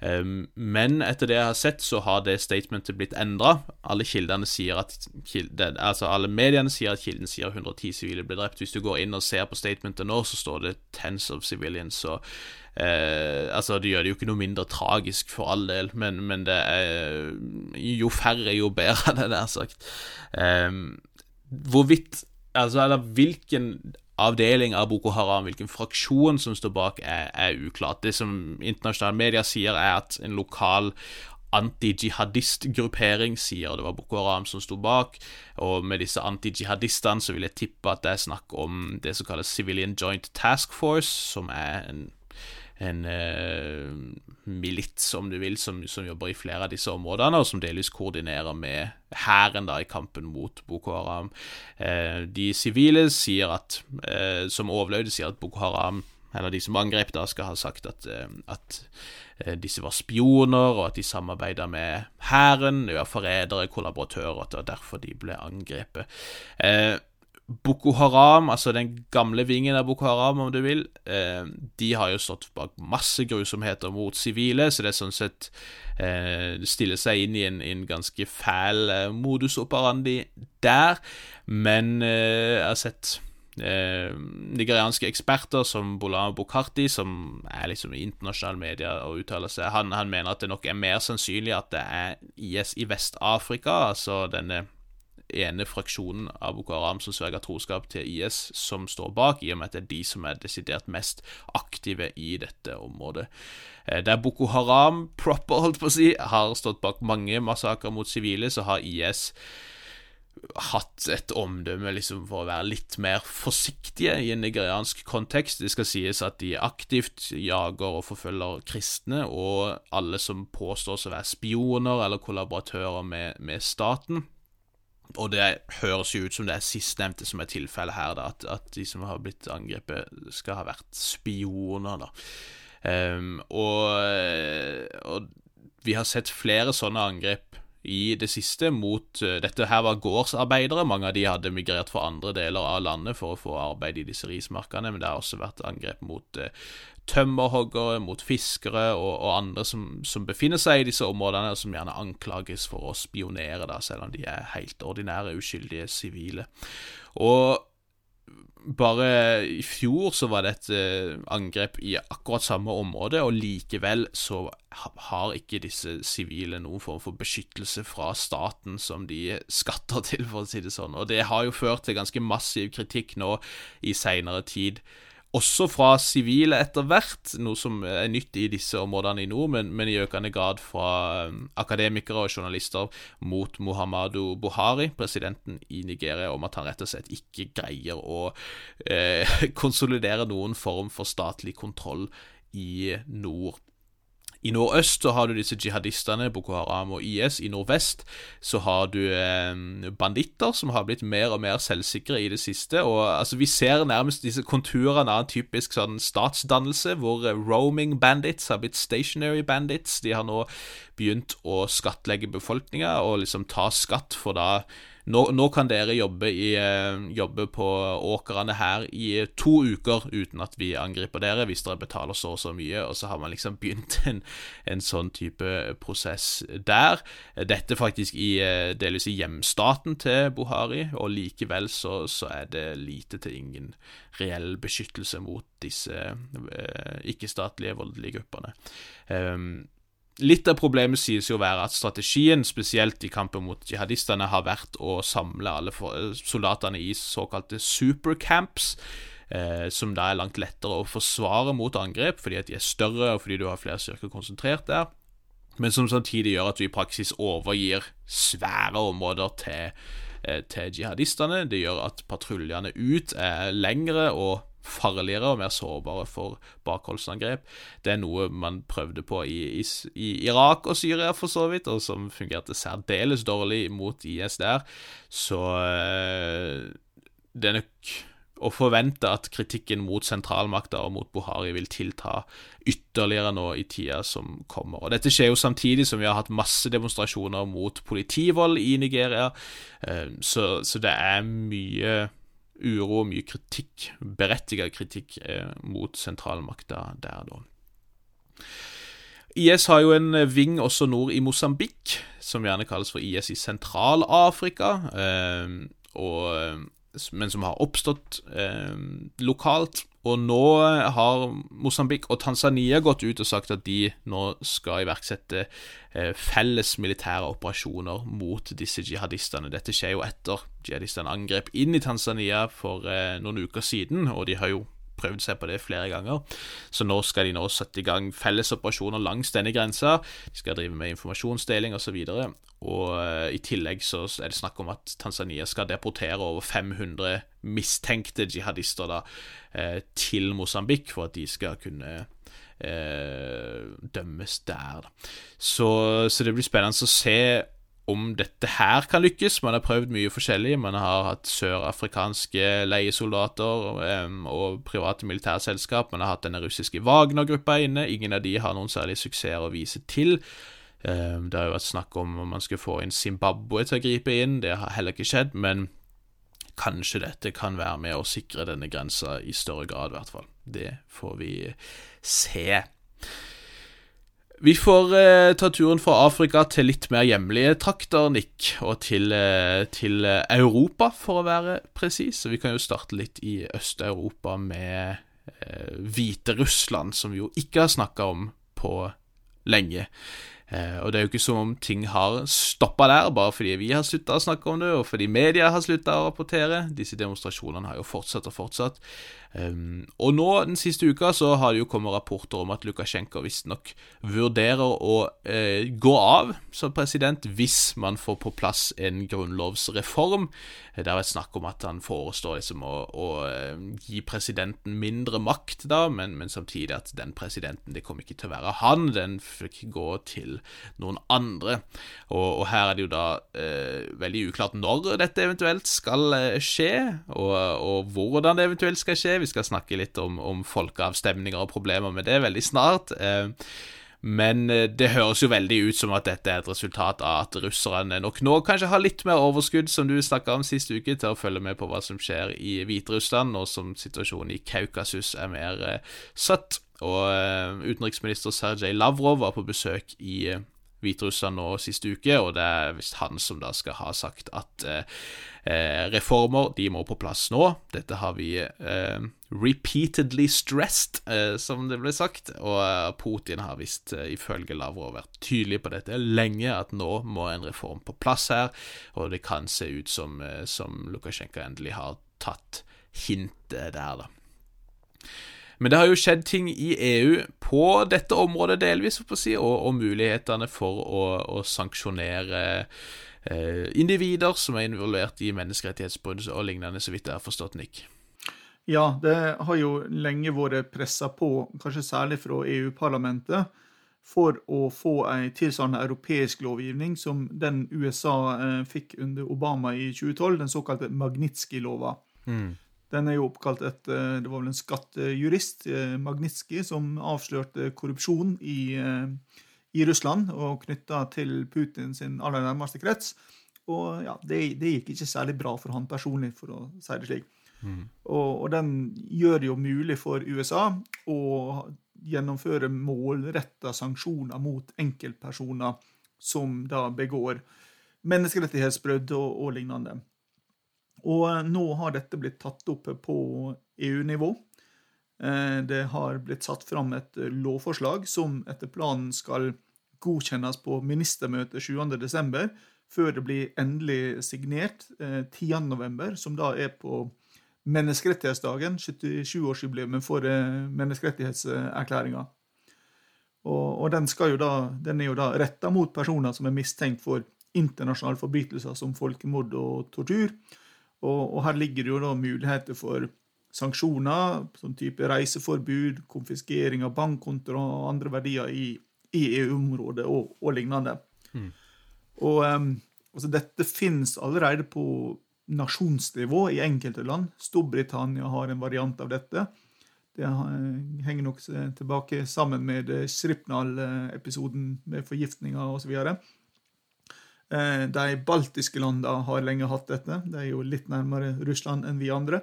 Um, men etter det jeg har sett, så har det statementet blitt endra. Alle Altså alle mediene sier at kilden sier 110 sivile ble drept. Hvis du går inn og ser på statementet nå, så står det 'tens of civilians'. Så uh, Altså, det gjør det jo ikke noe mindre tragisk, for all del, men, men det er Jo færre, jo bedre, <laughs> det der sagt. Eh, hvorvidt Altså, eller hvilken avdeling av Boko Haram, hvilken fraksjon som står bak, er, er uklart. Det som internasjonale medier sier, er at en lokal anti-jihadist-gruppering sier det var Boko Haram som sto bak, og med disse anti-jihadistene så vil jeg tippe at det er snakk om det som kalles Civilian Joint Task Force, som er en en eh, milits, om du vil, som, som, jobber i flere av disse områdene, og som delvis koordinerer med hæren i kampen mot Boko Haram. Eh, de sivile sier at, eh, som overlevde, sier at Boko Haram eller de som angrep, da, skal ha sagt at, eh, at eh, disse var spioner, og at de samarbeida med hæren, de var forrædere, kollaboratører, og at det var derfor de ble angrepet. Eh, Boko Haram, altså den gamle vingen av Boko Haram, om du vil, eh, de har jo stått bak masse grusomheter mot sivile, så det er sånn sett eh, stiller seg inn i en, en ganske fæl eh, modus operandi der. Men eh, jeg har sett eh, nigerianske eksperter som Bolan Bokarti, som er liksom i internasjonale medier og uttaler seg, han, han mener at det nok er mer sannsynlig at det er IS i Vest-Afrika, altså denne ene fraksjonen av Boko Haram som sverger troskap til IS, som står bak, i og med at det er de som er desidert mest aktive i dette området. Eh, der Boko Haram <laughs> proper, holdt på å si, har stått bak mange massakrer mot sivile, så har IS hatt et omdømme liksom for å være litt mer forsiktige i en nigeriansk kontekst. Det skal sies at de aktivt jager og forfølger kristne og alle som påstås å være spioner eller kollaboratører med, med staten. Og det høres jo ut som det er sistnevnte som er tilfellet her, da, at, at, de som har blitt angrepet, skal ha vært spioner, da. Um, og, og, vi har sett flere sånne angrep i det siste mot uh, Dette her var gårdsarbeidere. Mange av de hadde migrert fra andre deler av landet for å få arbeid i disse rismarkene, men det har også vært angrep mot uh, tømmerhoggere, mot fiskere og, og andre som, som, befinner seg i disse områdene, og som gjerne anklages for å spionere, da, selv om de er helt ordinære, uskyldige sivile. Og bare i fjor så var det et uh, angrep i akkurat samme område, og likevel så har ikke disse sivile noen form for beskyttelse fra staten som de skatter til, for å si det sånn. Og det har jo ført til ganske massiv kritikk nå i seinere tid også fra sivile etter hvert, noe som er nytt i disse områdene i nord, men, men i økende grad fra um, akademikere og journalister mot Muhammadu Buhari, presidenten i Nigeria, om at han rett og slett ikke greier å eh, <laughs> konsolidere noen form for statlig kontroll i nord. I nordøst så har du disse jihadistene, Boko Haram og IS. I nordvest så har du eh, banditter som har blitt mer og mer selvsikre i det siste. Og altså, Vi ser nærmest disse konturene av en typisk sånn statsdannelse, hvor eh, roaming bandits har blitt stationary bandits. De har nå begynt å skattlegge befolkninga og liksom ta skatt for da nå, nå, kan dere jobbe, i, eh, jobbe på åkrene her i to uker uten at vi angriper dere, hvis dere betaler så og så mye. Og så har man liksom <laughs> begynt en, en sånn type prosess der. Dette faktisk i, eh, delvis i hjemstaten til Buhari, og likevel så, så er det lite til ingen reell beskyttelse mot disse eh, ikke-statlige voldelige gruppene. Um, Litt av problemet sies jo å være at strategien, spesielt i kampen mot jihadistene, har vært å samle alle soldatene i såkalte supercamps, eh, som da er langt lettere å forsvare mot angrep, fordi at de er større, og fordi du har flere styrker konsentrert der, men som samtidig gjør at du i praksis overgir svære områder til eh, til jihadistene. Det gjør at patruljene ut er lengre og farligere og mer sårbare for bakholdsangrep. Det er noe man prøvde på i, i, i, Irak og Syria, for så vidt, og som fungerte særdeles dårlig mot IS der. Så eh, det er nok å forvente at kritikken mot sentralmakta og mot Buhari vil tilta ytterligere nå i tida som kommer. Og Dette skjer jo samtidig som vi har hatt masse demonstrasjoner mot politivold i Nigeria, eh, så, så det er mye uro og mye kritikk, berettiget kritikk, eh, mot sentralmakta der, da. IS har jo en ving også nord i Mosambik, som gjerne kalles for IS i Sentral-Afrika. Eh, og men som har oppstått eh, lokalt. Og nå har Mosambik og Tanzania gått ut og sagt at de nå skal iverksette eh, felles militære operasjoner mot disse jihadistene. Dette skjer jo etter jihadistene angrep inn i Tanzania for eh, noen uker siden, og de har jo prøvd seg på det flere ganger. Så nå skal de nå sette i gang fellesoperasjoner langs denne grensa. De skal drive med informasjonsdeling osv. Og, så og uh, i tillegg så er det snakk om at Tanzania skal deportere over 500 mistenkte jihadister da, uh, til Mosambik for at de skal kunne eh, dømmes der. Så, så det blir spennende å se om dette her kan lykkes. Man har prøvd mye forskjellig. Man har hatt sørafrikanske leiesoldater um, og private militærselskap. Man har hatt denne russiske Wagner-gruppa inne. Ingen av de har noen særlig suksess å vise til. Um, det har jo vært snakk om om man skulle få inn Zimbabwe til å gripe inn. Det har heller ikke skjedd, men kanskje dette kan være med å sikre denne grensa i større grad, i hvert fall. Det får vi se. Vi får eh, ta turen fra Afrika til litt mer hjemlige trakter, Nick, og til, eh, til Europa, for å være presis. Vi kan jo starte litt i Øst-Europa med eh, Hviterussland, som vi jo ikke har snakka om på lenge. Eh, og det er jo ikke som om ting har stoppa der, bare fordi vi har slutta å snakke om det, og fordi media har slutta å rapportere. Disse demonstrasjonene har jo fortsatt og fortsatt. Um, og nå, den siste uka, så har det jo kommet rapporter om at Lukasjenko visstnok vurderer å uh, gå av som president hvis man får på plass en grunnlovsreform. Det har vært snakk om at han forestår liksom å, å uh, gi presidenten mindre makt, da, men, men, samtidig at den presidenten, det kom ikke til å være han, den fikk gå til noen andre. Og, og her er det jo da uh, veldig uklart når dette eventuelt skal skje, og, og hvordan det eventuelt skal skje. Vi skal snakke litt om, om folkeavstemninger og problemer med det veldig snart. Eh, men eh, det høres jo veldig ut som at dette er et resultat av at russerne nok nå kanskje har litt mer overskudd, som du snakka om sist uke, til å følge med på hva som skjer i Hviterussland, og som situasjonen i Kaukasus er mer uh, søtt. Og utenriksminister Sergej Lavrov var på besøk i Hviterussland nå sist uke, og det er visst han som da skal ha sagt at eh, eh, reformer de må på plass nå. Dette har vi eh, repeatedly stressed, eh, som det ble sagt, og eh, Putin har visst eh, ifølge Lavrov vært tydelig på dette lenge, at nå må en reform på plass her, og det kan se ut som, som Lukasjenko endelig har tatt hintet der, da. Men det har jo skjedd ting i EU på dette området delvis, si, og, og mulighetene for å, å sanksjonere eh, individer som er involvert i menneskerettighetsbrudd og lignende, så vidt jeg har forstått, Nick. Ja, det har jo lenge vært pressa på, kanskje særlig fra EU-parlamentet, for å få en tilsvarende europeisk lovgivning som den USA eh, fikk under Obama i 2012, den såkalte Magnitsky-lova. Mm. Den er jo oppkalt etter Det var vel en skattejurist, eh, Magnitsky, som avslørte korrupsjon i, eh, i Russland og knytta til Putin sin aller nærmeste krets. Og ja, det, det, gikk ikke særlig bra for han personlig, for å si det slik. Mm. Og, og, den gjør det jo mulig for USA å gjennomføre målretta sanksjoner mot enkeltpersoner som da begår menneskerettighetsbrudd og, og lignende. Og eh, nå har dette blitt tatt opp på EU-nivå. Eh, det har blitt satt fram et eh, lovforslag som etter planen skal godkjennes på ministermøtet 7.12., før det blir endelig signert 10.11., som da er på menneskerettighetsdagen, 77-årsjubileet for menneskerettighetserklæringa. Og, og den, da, den, er jo da retta mot personer som er mistenkt for internasjonale forbrytelser som folkemord og tortur. Og, og, her ligger det jo da muligheter for sanksjoner, sånn type reiseforbud, konfiskering av bankkontoer og andre verdier i, i EU-området og, og, lignende. Mm. Og um, altså Dette finnes allerede på nasjonsnivå i enkelte land. Storbritannia har en variant av dette. Det henger nok tilbake sammen med Sripnal-episoden med forgiftninger osv. Eh, de baltiske landene har lenge hatt dette. De er jo litt nærmere Russland enn vi andre.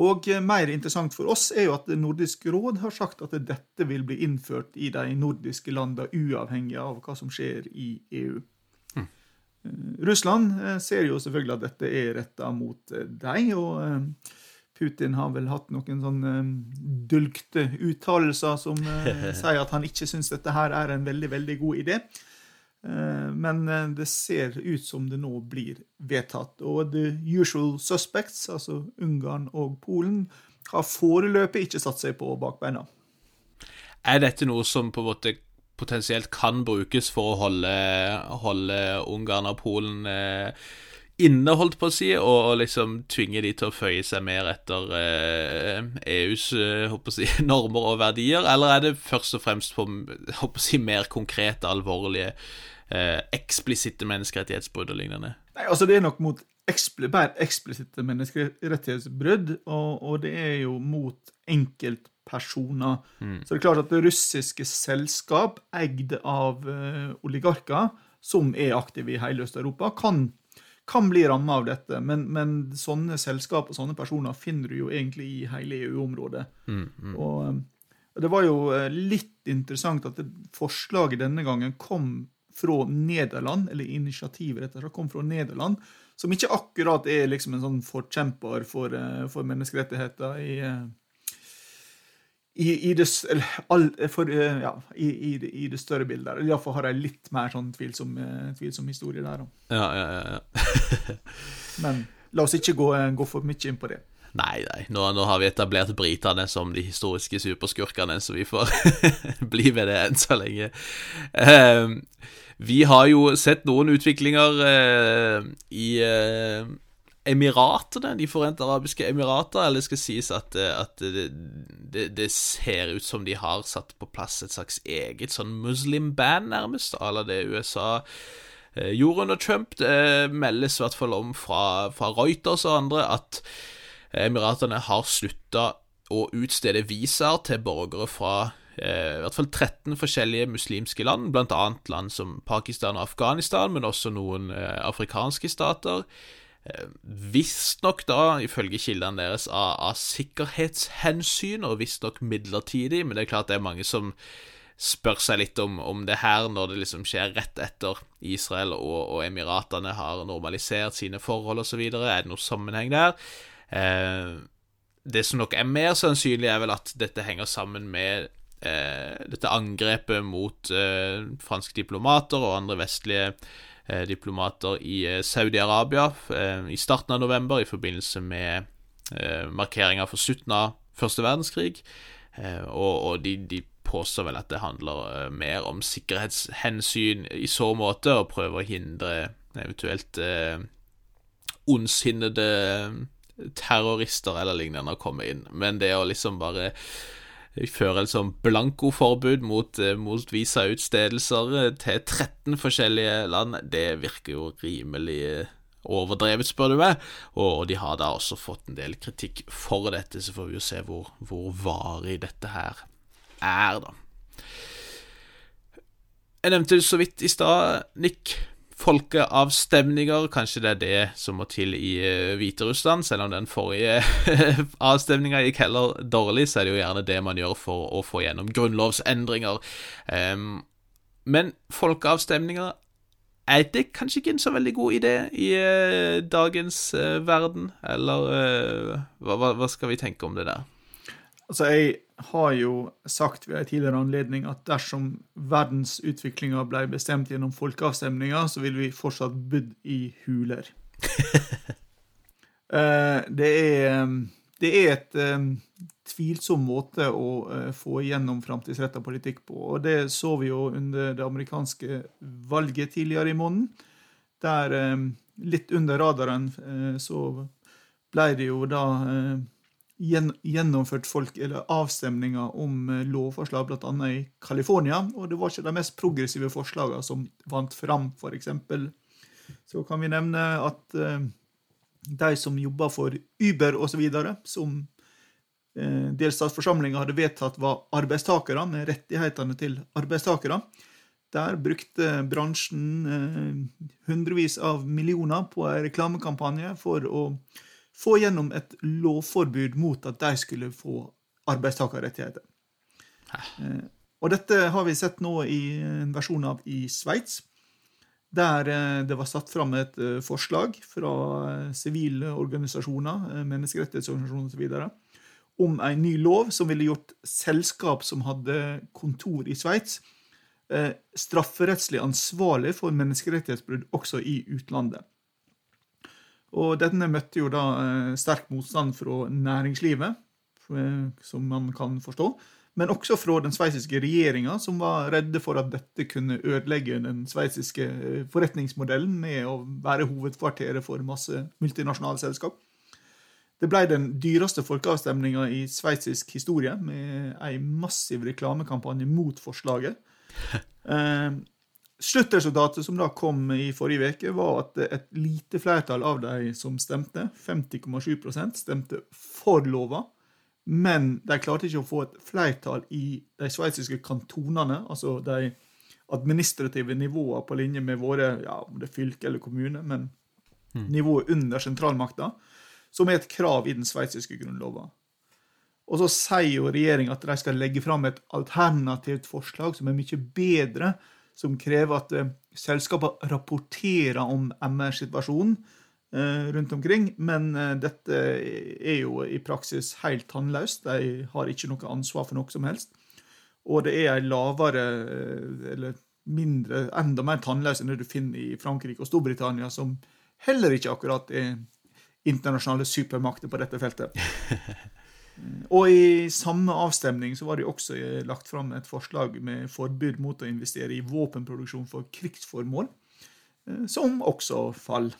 Og mer interessant for oss er jo at Nordisk råd har sagt at dette vil bli innført i de nordiske landene, uavhengig av hva som skjer i EU. Russland eh, ser jo selvfølgelig at dette er retta mot eh, deg, og eh, Putin har vel hatt noen sånne dulgte uttalelser som <laughs> sier at han ikke syns dette her er en veldig, veldig god idé. Men det ser ut som det nå blir vedtatt. Og the usual suspects, altså Ungarn og Polen, har foreløpig ikke satt seg på bakbeina. Er dette noe som på en måte potensielt kan brukes for å holde, holde Ungarn og Polen eh, inne, holdt på å si, og, og, liksom tvinge de til å føye seg mer etter eh, EUs eh, si, <laughs> normer og verdier, eller er det først og fremst på håper å si, mer konkrete, alvorlige, eh, eksplisitte menneskerettighetsbrudd og lignende? Nei, altså Det er nok mot ekspl bare eksplisitte menneskerettighetsbrudd, og, og det er jo mot enkelt personer. Mm. Så det er klart at det russiske selskap, eid av uh, oligarker, som er aktive i hele Øst-Europa, kan, kan, bli ramma av dette. Men, men, sånne selskap og sånne personer finner du jo egentlig i hele EU-området. Mm, mm. Og uh, det var jo uh, litt interessant at det, forslaget denne gangen kom fra Nederland, eller initiativet dette kom fra Nederland, som ikke akkurat er liksom en sånn forkjemper for, for menneskerettigheter i i, i, det, all, for, eh, ja, i, i, det, større bildet. Iallfall har jeg litt mer sånn tvilsom, eh, tvilsom historie der. Ja, ja, ja, <laughs> Men la oss ikke gå, gå, for mye inn på det. Nei, nei. Nå, nå har vi etablert britene som de historiske superskurkene, så vi får <laughs> bli ved det enn så lenge. Uh, vi har jo sett noen utviklinger uh, i uh, Emiratene, De forente arabiske emirater, eller skal sies at, eh, at det, det, det, ser ut som de har satt på plass et slags eget sånn muslim-band, nærmest, à la det USA eh, gjorde under Trump. Det meldes i hvert fall om fra, fra Reuters og andre at Emiratene har slutta å utstede visaer til borgere fra eh, i hvert fall 13 forskjellige muslimske land, bl.a. land som Pakistan og Afghanistan, men også noen eh, afrikanske stater. Eh, visstnok da, ifølge kildene deres, av, av sikkerhetshensyn, og visstnok midlertidig, men det er klart det er mange som spør seg litt om, om det her, når det liksom skjer rett etter Israel og, og Emiratene har normalisert sine forhold osv. Er det noe sammenheng der? Eh, det som nok er mer sannsynlig, er vel at dette henger sammen med eh, dette angrepet mot eh, franske diplomater og andre vestlige Eh, diplomater i eh, Saudi-Arabia eh, i starten av november i forbindelse med markeringa for slutten av første verdenskrig. Og de, de, påstår vel at det handler mer om sikkerhetshensyn i så måte, og prøver å hindre eventuelt eh, ondsinnede terrorister eller lignende å komme inn. Men det å liksom bare fører et sånn blankoforbud mot, eh, mot visautstedelser eh, til 13 forskjellige land. Det virker jo rimelig eh, overdrevet, spør du meg. Og, de har da også fått en del kritikk for dette, så får vi jo se hvor, hvor varig dette her er, da. Jeg nevnte det så vidt i stad, Nick folkeavstemninger. Kanskje det er det som må til i uh, Hviterussland. Selv om den forrige <laughs> avstemninga gikk heller dårlig, så er det jo gjerne det man gjør for å få gjennom grunnlovsendringer. Um, men folkeavstemninger er det kanskje ikke en så veldig god idé i uh, dagens uh, verden? Eller hva, hva skal vi tenke om det der? Altså, jeg har jo sagt ved en tidligere anledning at dersom verdensutviklinga ble bestemt gjennom folkeavstemninger, så ville vi fortsatt bodd i huler. <laughs> Eh, det er, det er et um, tvilsom måte å få igjennom framtidsretta politikk på. og Det så vi jo under det amerikanske valget tidligere i måneden. Der, eh, litt under radaren, eh, så ble det jo da eh, gjennomført folk, eller avstemninger om eh, lovforslag, bl.a. i California. Og det var ikke de mest progressive forslagene som vant fram, f.eks. Så kan vi nevne at eh, de som jobber for Uber osv., som eh, delstatsforsamlinga hadde vedtatt var arbeidstakere, med rettighetene til arbeidstakere, der brukte bransjen hundrevis av millioner på en reklamekampanje for å få gjennom et lovforbud mot at de skulle få arbeidstakerrettigheter. Eh, og dette har vi sett nå i en versjon av i Sveits, der eh, det var satt fram et eh, forslag fra sivile organisasjoner, menneskerettighetsorganisasjoner osv., om en ny lov som ville gjort selskap som hadde kontor i Sveits, strafferettslig ansvarlig for menneskerettighetsbrudd også i utlandet. Og denne møtte jo da eh, sterk motstand fra næringslivet, eh, som man kan forstå, men også fra den sveitsiske regjeringa, som var redde for at dette kunne ødelegge den sveitsiske eh, forretningsmodellen med å være hovedkvarteret for masse multinasjonale selskap. Det ble den dyreste folkeavstemninga i sveitsisk historie, med ei massiv reklamekampanje mot forslaget. <laughs> Sluttresultatet som da kom i forrige uke, var at et lite flertall av de som stemte, 50,7% stemte for lova. Men de klarte ikke å få et flertall i de sveitsiske kantonene, altså de administrative nivåene på linje med våre ja, om det er fylke eller kommune, men mm. nivået under sentralmakta, som er et krav i den sveitsiske grunnlova. Og så sier jo regjeringa at de skal legge fram et alternativt forslag som er mye bedre, som krever at eh, selskapene rapporterer om MR-situasjonen eh, rundt omkring. Men eh, dette er jo i praksis helt tannløst. De har ikke noe ansvar for noe som helst. Og det er en lavere, eller mindre, enda mer tannløs enn det du finner i Frankrike og Storbritannia, som heller ikke akkurat er internasjonale supermakter på dette feltet. <laughs> Og i samme avstemning så var det også eh, lagt fram et forslag med forbud mot å investere i våpenproduksjon for krigsformål, eh, som også fall.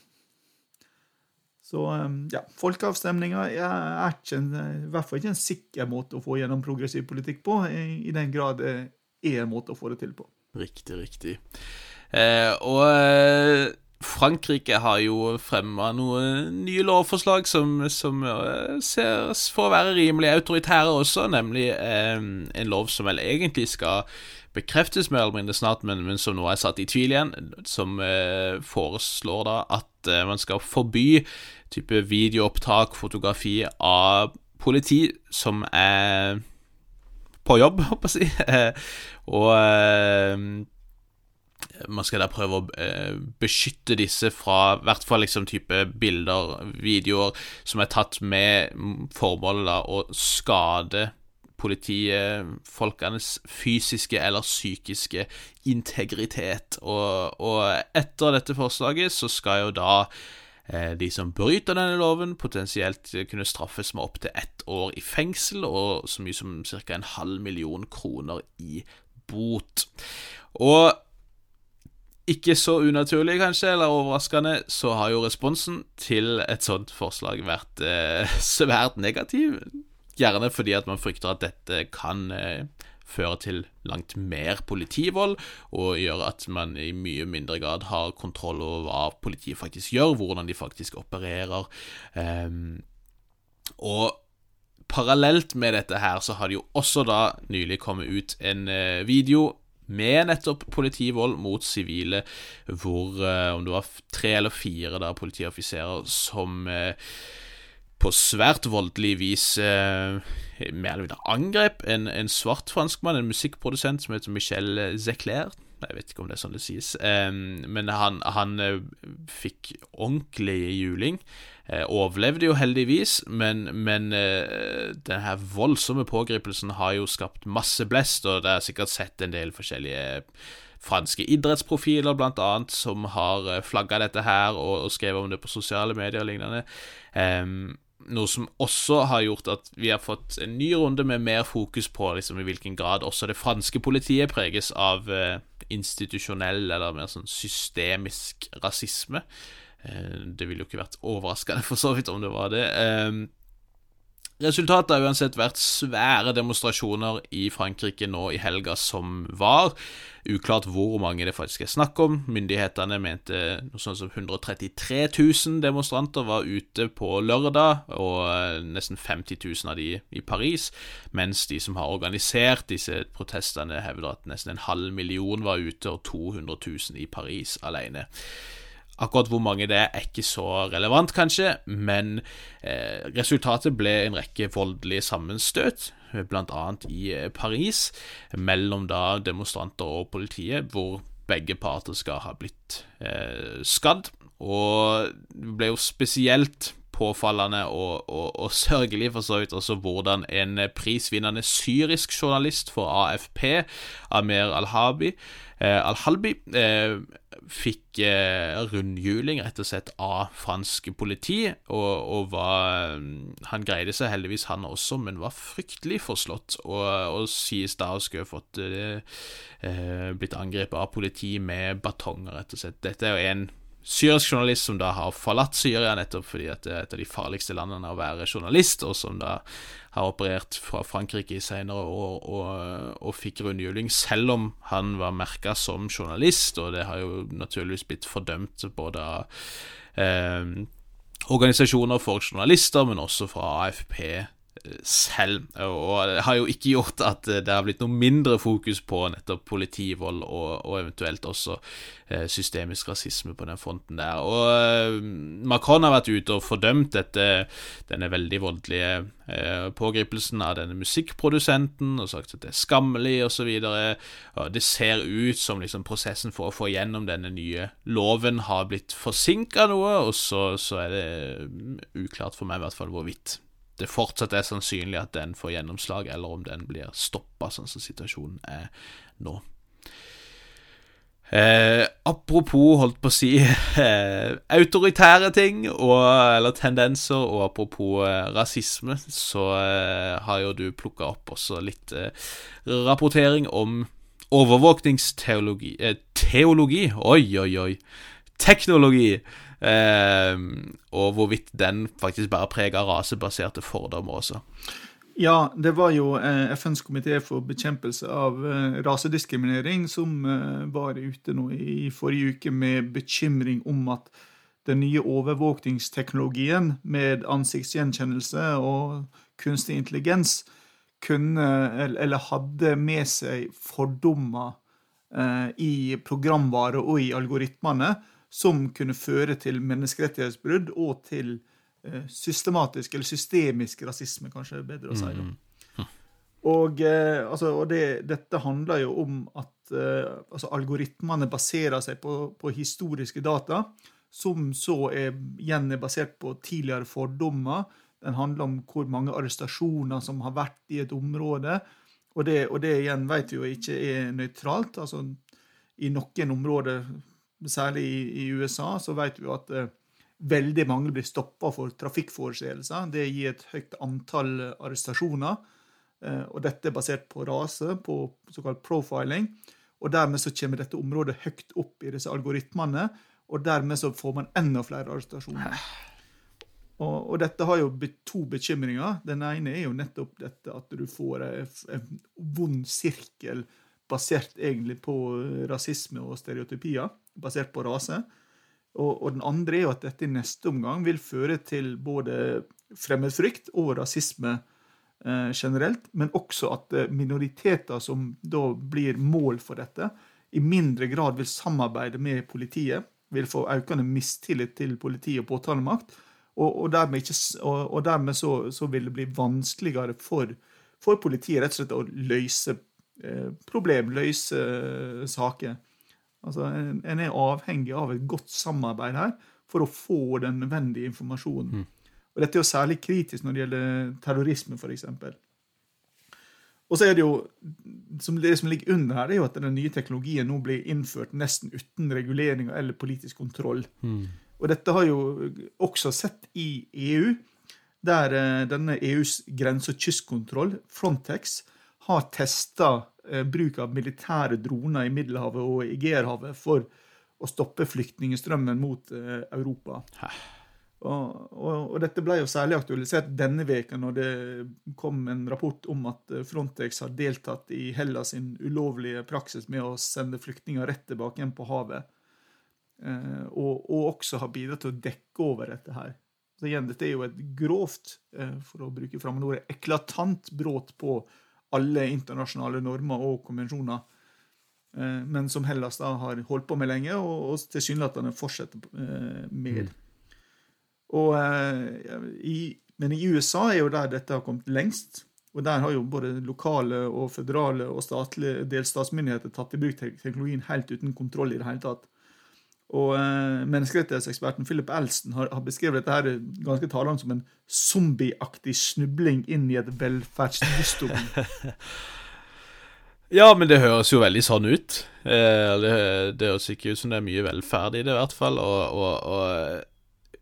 Så eh, ja, folkeavstemninga er ikke i hvert fall ikke en sikker måte å få gjennom progressiv politikk på, i den grad det er en måte å få det til på. Riktig, riktig. Eh, og Frankrike har jo fremma noen nye lovforslag som, som eh, ser for å være rimelig autoritære også, nemlig eh, en lov som vel egentlig skal bekreftes mer eller mindre snart, men, men som nå er satt i tvil igjen, som eh, foreslår da at eh, man skal forby type videoopptak, fotografi av politi som er på jobb, <laughs> håper jeg å si, og eh, man skal da prøve å eh, beskytte disse fra i hvert fall liksom type bilder, videoer, som er tatt med formålet da å skade politifolkenes fysiske eller psykiske integritet. Og, og, etter dette forslaget så skal jo da eh, de som bryter denne loven, potensielt kunne straffes med opptil ett år i fengsel og så mye som ca. en halv million kroner i bot. Og ikke så unaturlig, kanskje, eller overraskende, så har jo responsen til et sånt forslag vært eh, <laughs> svært negativ. Gjerne fordi at man frykter at dette kan eh, føre til langt mer politivold, og gjøre at man i mye mindre grad har kontroll over hva politiet faktisk gjør, hvordan de faktisk opererer. Eh, og parallelt med dette her, så har det jo også da nylig kommet ut en uh, video med nettopp politivold mot sivile, hvor eh, om det var tre eller fire da politioffiserer som eh, på svært voldelig vis eh, mer eller mindre angrep en, en svart franskmann, en musikkprodusent som heter Michel Zeclair. Jeg vet ikke om det er sånn det sies, men han, han eh, fikk ordentlig juling. Eh, overlevde jo heldigvis, men, men eh, den her voldsomme pågripelsen har jo skapt masse blest, og det er sikkert sett en del forskjellige franske idrettsprofiler, blant annet, som har eh, flagga dette her og, og, skrevet om det på sosiale medier og lignende. Um, noe som også har gjort at vi har fått en ny runde med mer fokus på liksom, i hvilken grad også det franske politiet preges av uh, institusjonell eller mer sånn systemisk rasisme. Eh, det ville jo ikke vært overraskende for så vidt om det var det. Eh, Resultatet har uansett vært svære demonstrasjoner i Frankrike nå i helga som var. Uklart hvor mange det faktisk er snakk om. Myndighetene mente noe sånt som 133 000 demonstranter var ute på lørdag, og eh, nesten 50 000 av de i Paris, mens de som har organisert disse protestene, hevder at nesten en halv million var ute, og 200 000 i Paris alene. Akkurat hvor mange det er, er ikke så relevant, kanskje, men eh, resultatet ble en rekke voldelige sammenstøt, bl.a. i eh, Paris, mellom da demonstranter og politiet, hvor begge parter skal ha blitt eh, skadd. Og det ble jo spesielt påfallende og, og, og, sørgelig for så vidt også hvordan en prisvinnende syrisk journalist for AFP, Amer Al-Habi, eh, Al-Halbi, eh, fikk eh, rundhjuling rett og slett av fransk politi, og, og var Han greide seg heldigvis, han også, men var fryktelig forslått, og, og sies da å skulle fått eh, eh, blitt angrepet av politi med batonger, rett og slett. Dette er jo en syrisk journalist som da har forlatt Syria nettopp fordi at det er et av de farligste landene å være journalist, og som da har operert fra Frankrike i senere år og, og fikk rundhjuling, selv om han var merka som journalist, og det har jo naturligvis blitt fordømt både av eh, organisasjoner for journalister, men også fra AFP selv. Og det har jo ikke gjort at det har blitt noe mindre fokus på nettopp politivold og, og eventuelt også eh, systemisk rasisme på den fronten der. Og eh, Macron har vært ute og fordømt dette, denne veldig voldelige eh, pågripelsen av denne musikkprodusenten og sagt at det er skammelig osv. Det ser ut som liksom prosessen for å få gjennom denne nye loven har blitt forsinka noe, og så, så er det uklart for meg i hvert fall hvorvidt det fortsatt er sannsynlig at den får gjennomslag, eller om den blir stoppa, sånn som situasjonen er nå. Eh, apropos, holdt på å si, <laughs> eh, autoritære ting og, eller tendenser, og apropos eh, rasisme, så eh, har jo du plukka opp også litt eh, rapportering om overvåkningsteologi eh, Teologi? Oi, oi, oi. Teknologi. Eh, og hvorvidt den faktisk bare preger rasebaserte fordommer også. Ja, det var jo eh, FNs komité for bekjempelse av eh, rasediskriminering som eh, var ute nå i forrige uke med bekymring om at den nye overvåkningsteknologien med ansiktsgjenkjennelse og kunstig intelligens kunne, eller hadde med seg fordommer i programvare og i algoritmene som kunne føre til menneskerettighetsbrudd og til eh, systematisk, eller systemisk rasisme, kanskje er bedre å si. Mm. Og, eh, altså, og det, dette handler jo om at eh, altså, algoritmene baserer seg på, på, historiske data, som så er igjen er basert på tidligere fordommer. Den handler om hvor mange arrestasjoner som har vært i et område. Og det, og det igjen vet vi jo ikke er nøytralt. Altså, I noen områder særlig i, i USA, så vet vi at eh, veldig mange blir stoppa for trafikkforseelser. Det gir et høyt antall arrestasjoner. Eh, og dette er basert på rase, på såkalt profiling. Og dermed så kommer dette området høyt opp i disse algoritmene, og dermed så får man enda flere arrestasjoner. Og, og, dette har jo to bekymringer. Den ene er jo nettopp dette at du får en vond sirkel basert egentlig på rasisme og stereotypier basert på rase. Og, og, den andre er jo at dette i neste omgang vil føre til både fremmedfrykt og rasisme eh, generelt, men også at eh, minoriteter som da blir mål for dette, i mindre grad vil samarbeide med politiet, vil få økende mistillit til politi og påtalemakt, og, og dermed, ikke, og, dermed så, så, vil det bli vanskeligere for, for politiet rett og slett å løse eh, problem, eh, saker. Altså, en, er avhengig av et godt samarbeid her for å få den nødvendige informasjonen. Mm. Og Dette er jo særlig kritisk når det gjelder terrorisme, f.eks. Og så er det jo, som Det som ligger under her, er jo at den nye teknologien nå blir innført nesten uten regulering eller politisk kontroll. Mm. Og Dette har jo også sett i EU, der eh, denne EUs grense- og kystkontroll, Frontex, har testa eh, bruk av militære droner i Middelhavet og Egeerhavet for å stoppe flyktningstrømmen mot eh, Europa. Og, og, og, dette ble jo særlig aktualisert denne veka når det kom en rapport om at eh, Frontex har deltatt i Hellas sin ulovlige praksis med å sende flyktninger rett tilbake igjen på havet. Eh, og, og, også har bidratt til å dekke over dette her. Så igjen, Dette er jo et grovt, eh, for å bruke fremmedordet, eklatant brudd på alle internasjonale normer og konvensjoner. Eh, men som Hellas da har holdt på med lenge, og, og tilsynelatende fortsetter med. Mm. Og, i, men i USA er jo der dette har kommet lengst. Og der har jo både lokale og føderale og statlige delstatsmyndigheter tatt i bruk teknologien helt uten kontroll i det hele tatt. Og eh, Menneskerettighetseksperten Philip Elsten har, har, beskrevet dette her ganske talende som en zombieaktig snubling inn i et velferdsdystopi. <laughs> ja, men det høres jo veldig sånn ut. Eh, det, det, høres ikke ut som det er mye velferd i det, i hvert fall. Og, og, og,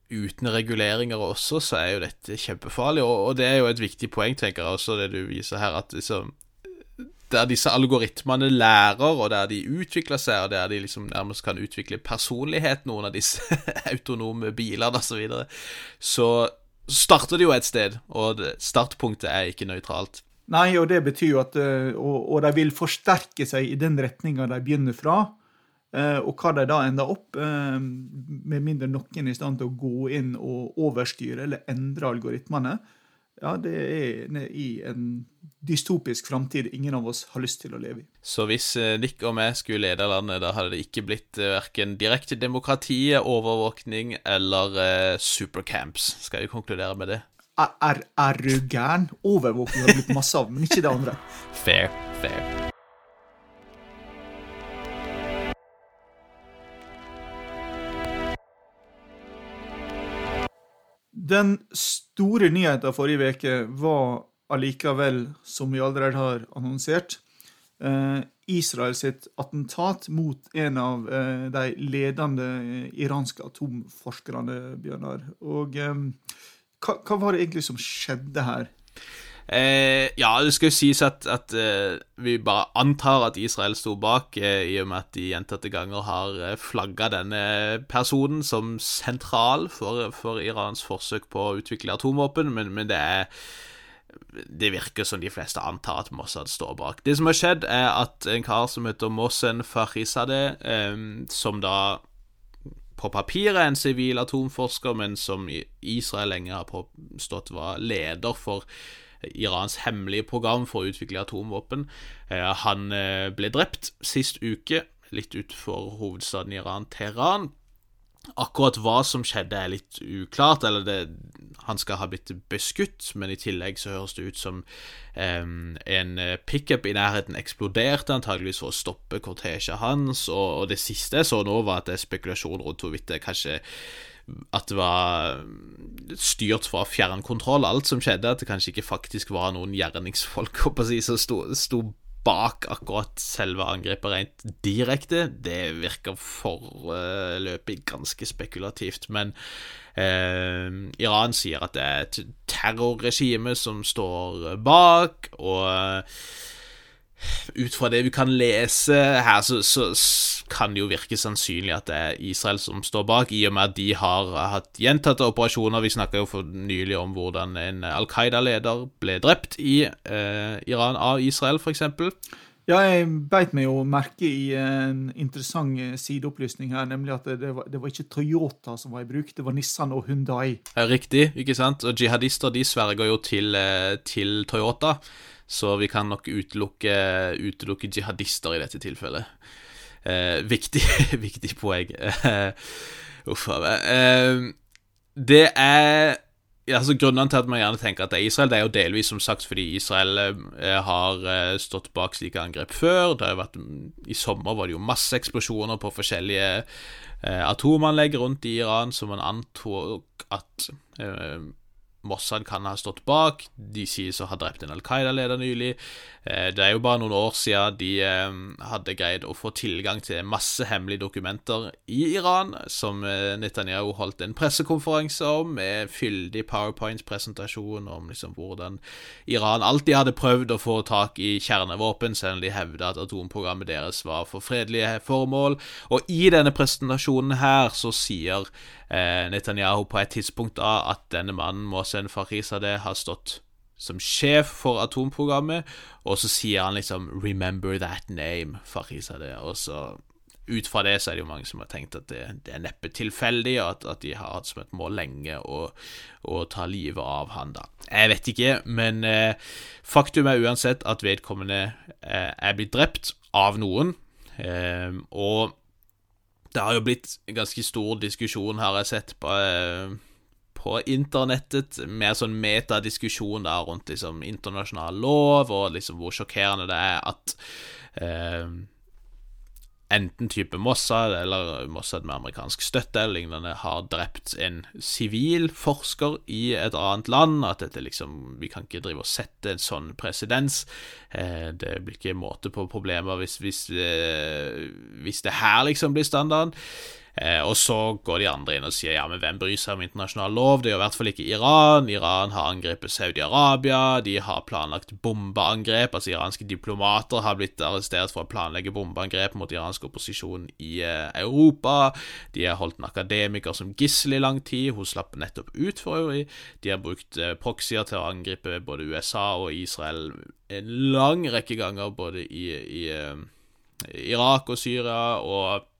uten reguleringer også, så er jo dette kjempefarlig. Og, og, det er jo et viktig poeng, tenker jeg også, det du viser her, at liksom der disse algoritmene lærer, og der de utvikler seg, og der de liksom nærmest kan utvikle personlighet, noen av disse <laughs> autonome bilene osv., så, så starter det jo et sted, og startpunktet er ikke nøytralt. Nei, og det betyr jo at eh, og, og de vil forsterke seg i den retninga de begynner fra. Eh, og hva de da ender opp, eh, med mindre noen er i stand til å gå inn og overstyre eller endre algoritmene, ja, det er i en dystopisk framtid ingen av oss har lyst til å leve i. Så hvis eh, Nick og meg skulle lede landet, da hadde det ikke blitt uh, verken direkte demokrati, overvåkning eller eh, supercamps? Skal vi konkludere med det? Er, er, er du gæren? Overvåkning har blitt masse av, men ikke det andre. Fair, fair. Den store nyheten forrige uke var allikevel, som vi allerede har annonsert, Israels sitt attentat mot en av eh, de ledende iranske atomforskerne, Bjørnar. Og eh, hva, hva var det egentlig som skjedde her? Eh, ja, det skal jo sies at, at eh, vi bare antar at Israel sto bak, eh, i og med at de gjentatte ganger har eh, flagga denne personen som sentral for, for, Irans forsøk på å utvikle atomvåpen, men, men det er det virker som de fleste antar at Mossad står bak. Det som har skjedd, er at en kar som heter Mossen Farizadeh, eh, som da på papiret er en sivil atomforsker, men som Israel lenge har påstått var leder for Irans hemmelige program for å utvikle atomvåpen. Eh, han eh, ble drept sist uke, litt utenfor hovedstaden Iran, Teheran. Akkurat hva som skjedde, er litt uklart. Eller det, han skal ha blitt beskutt, men i tillegg så høres det ut som um, en pickup i nærheten eksploderte, antageligvis for å stoppe kortesjen hans. Og, og, det siste jeg så nå, var at det er spekulasjon rundt hvorvidt det kanskje at det var styrt fra fjernkontroll, alt som skjedde. At det kanskje ikke faktisk var noen gjerningsfolk <laughs> si, som sto, sto, bak akkurat selve angrepet rent direkte. Det virker foreløpig ganske spekulativt. Men eh, Iran sier at det er et terrorregime som står bak, og ut fra det vi kan lese her, så, så, kan det jo virke sannsynlig at det er Israel som står bak, i og med at de har hatt gjentatte operasjoner. Vi snakka jo for nylig om hvordan en Al Qaida-leder ble drept i eh, Iran av Israel, f.eks. Ja, jeg beit meg jo merke i en interessant sideopplysning her, nemlig at det var, det var, ikke Toyota som var i bruk, det var Nissan og Hundai. Riktig, ikke sant? Og jihadister de sverger jo til, eh, til Toyota. Så vi kan nok utelukke, utelukke jihadister i dette tilfellet. Eh, viktig, <laughs> viktig poeng. Eh, uff a meg. Eh, det er altså Grunnene til at man gjerne tenker at det er Israel, det er jo delvis som sagt fordi Israel eh, har eh, stått bak slike angrep før. Det har vært, I sommer var det jo masse eksplosjoner på forskjellige eh, atomanlegg rundt i Iran, som man antok at Mossad kan ha stått bak. De sies å ha drept en Al Qaida-leder nylig. Eh, det er jo bare noen år siden de eh, hadde greid å få tilgang til masse hemmelige dokumenter i Iran, som eh, Netanyahu holdt en pressekonferanse om, med fyldig powerpoint-presentasjon om liksom hvordan Iran alltid hadde prøvd å få tak i kjernevåpen, selv om de hevda at atomprogrammet deres var for fredelige formål. Og i denne presentasjonen her så sier Netanyahu på et tidspunkt da at denne mannen Mohsen Farizadeh, har stått som sjef for atomprogrammet, og så sier han liksom 'Remember that name', Farizadeh, Og så ut fra det så er det jo mange som har tenkt at det, det er neppe tilfeldig, og at, at, de har hatt som et mål lenge å, å ta livet av han, da. Jeg vet ikke, men eh, faktum er uansett at vedkommende eh, er blitt drept av noen, eh, og det har jo blitt en ganske stor diskusjon, har jeg sett, på, eh, på internettet, mer sånn metadiskusjon da rundt liksom internasjonal lov, og liksom hvor sjokkerende det er at eh, enten type Mossad eller Mossad med amerikansk støtte eller lignende har drept en sivil forsker i et annet land. At dette liksom Vi kan ikke drive og sette en sånn presedens. Eh, det blir ikke måte på problemer hvis, hvis, eh, hvis det her liksom blir standarden. Eh, og så går de andre inn og sier ja, men hvem bryr seg om internasjonal lov? Det gjør i hvert fall ikke Iran. Iran har angrepet Saudi-Arabia. De har planlagt bombeangrep. Altså Iranske diplomater har blitt arrestert for å planlegge bombeangrep mot iransk opposisjon i eh, Europa. De har holdt en akademiker som gissel i lang tid. Hun slapp nettopp ut, for øvrig. De har brukt eh, proxyer til å angripe både USA og Israel en lang rekke ganger, både i, i, Irak og Syria. og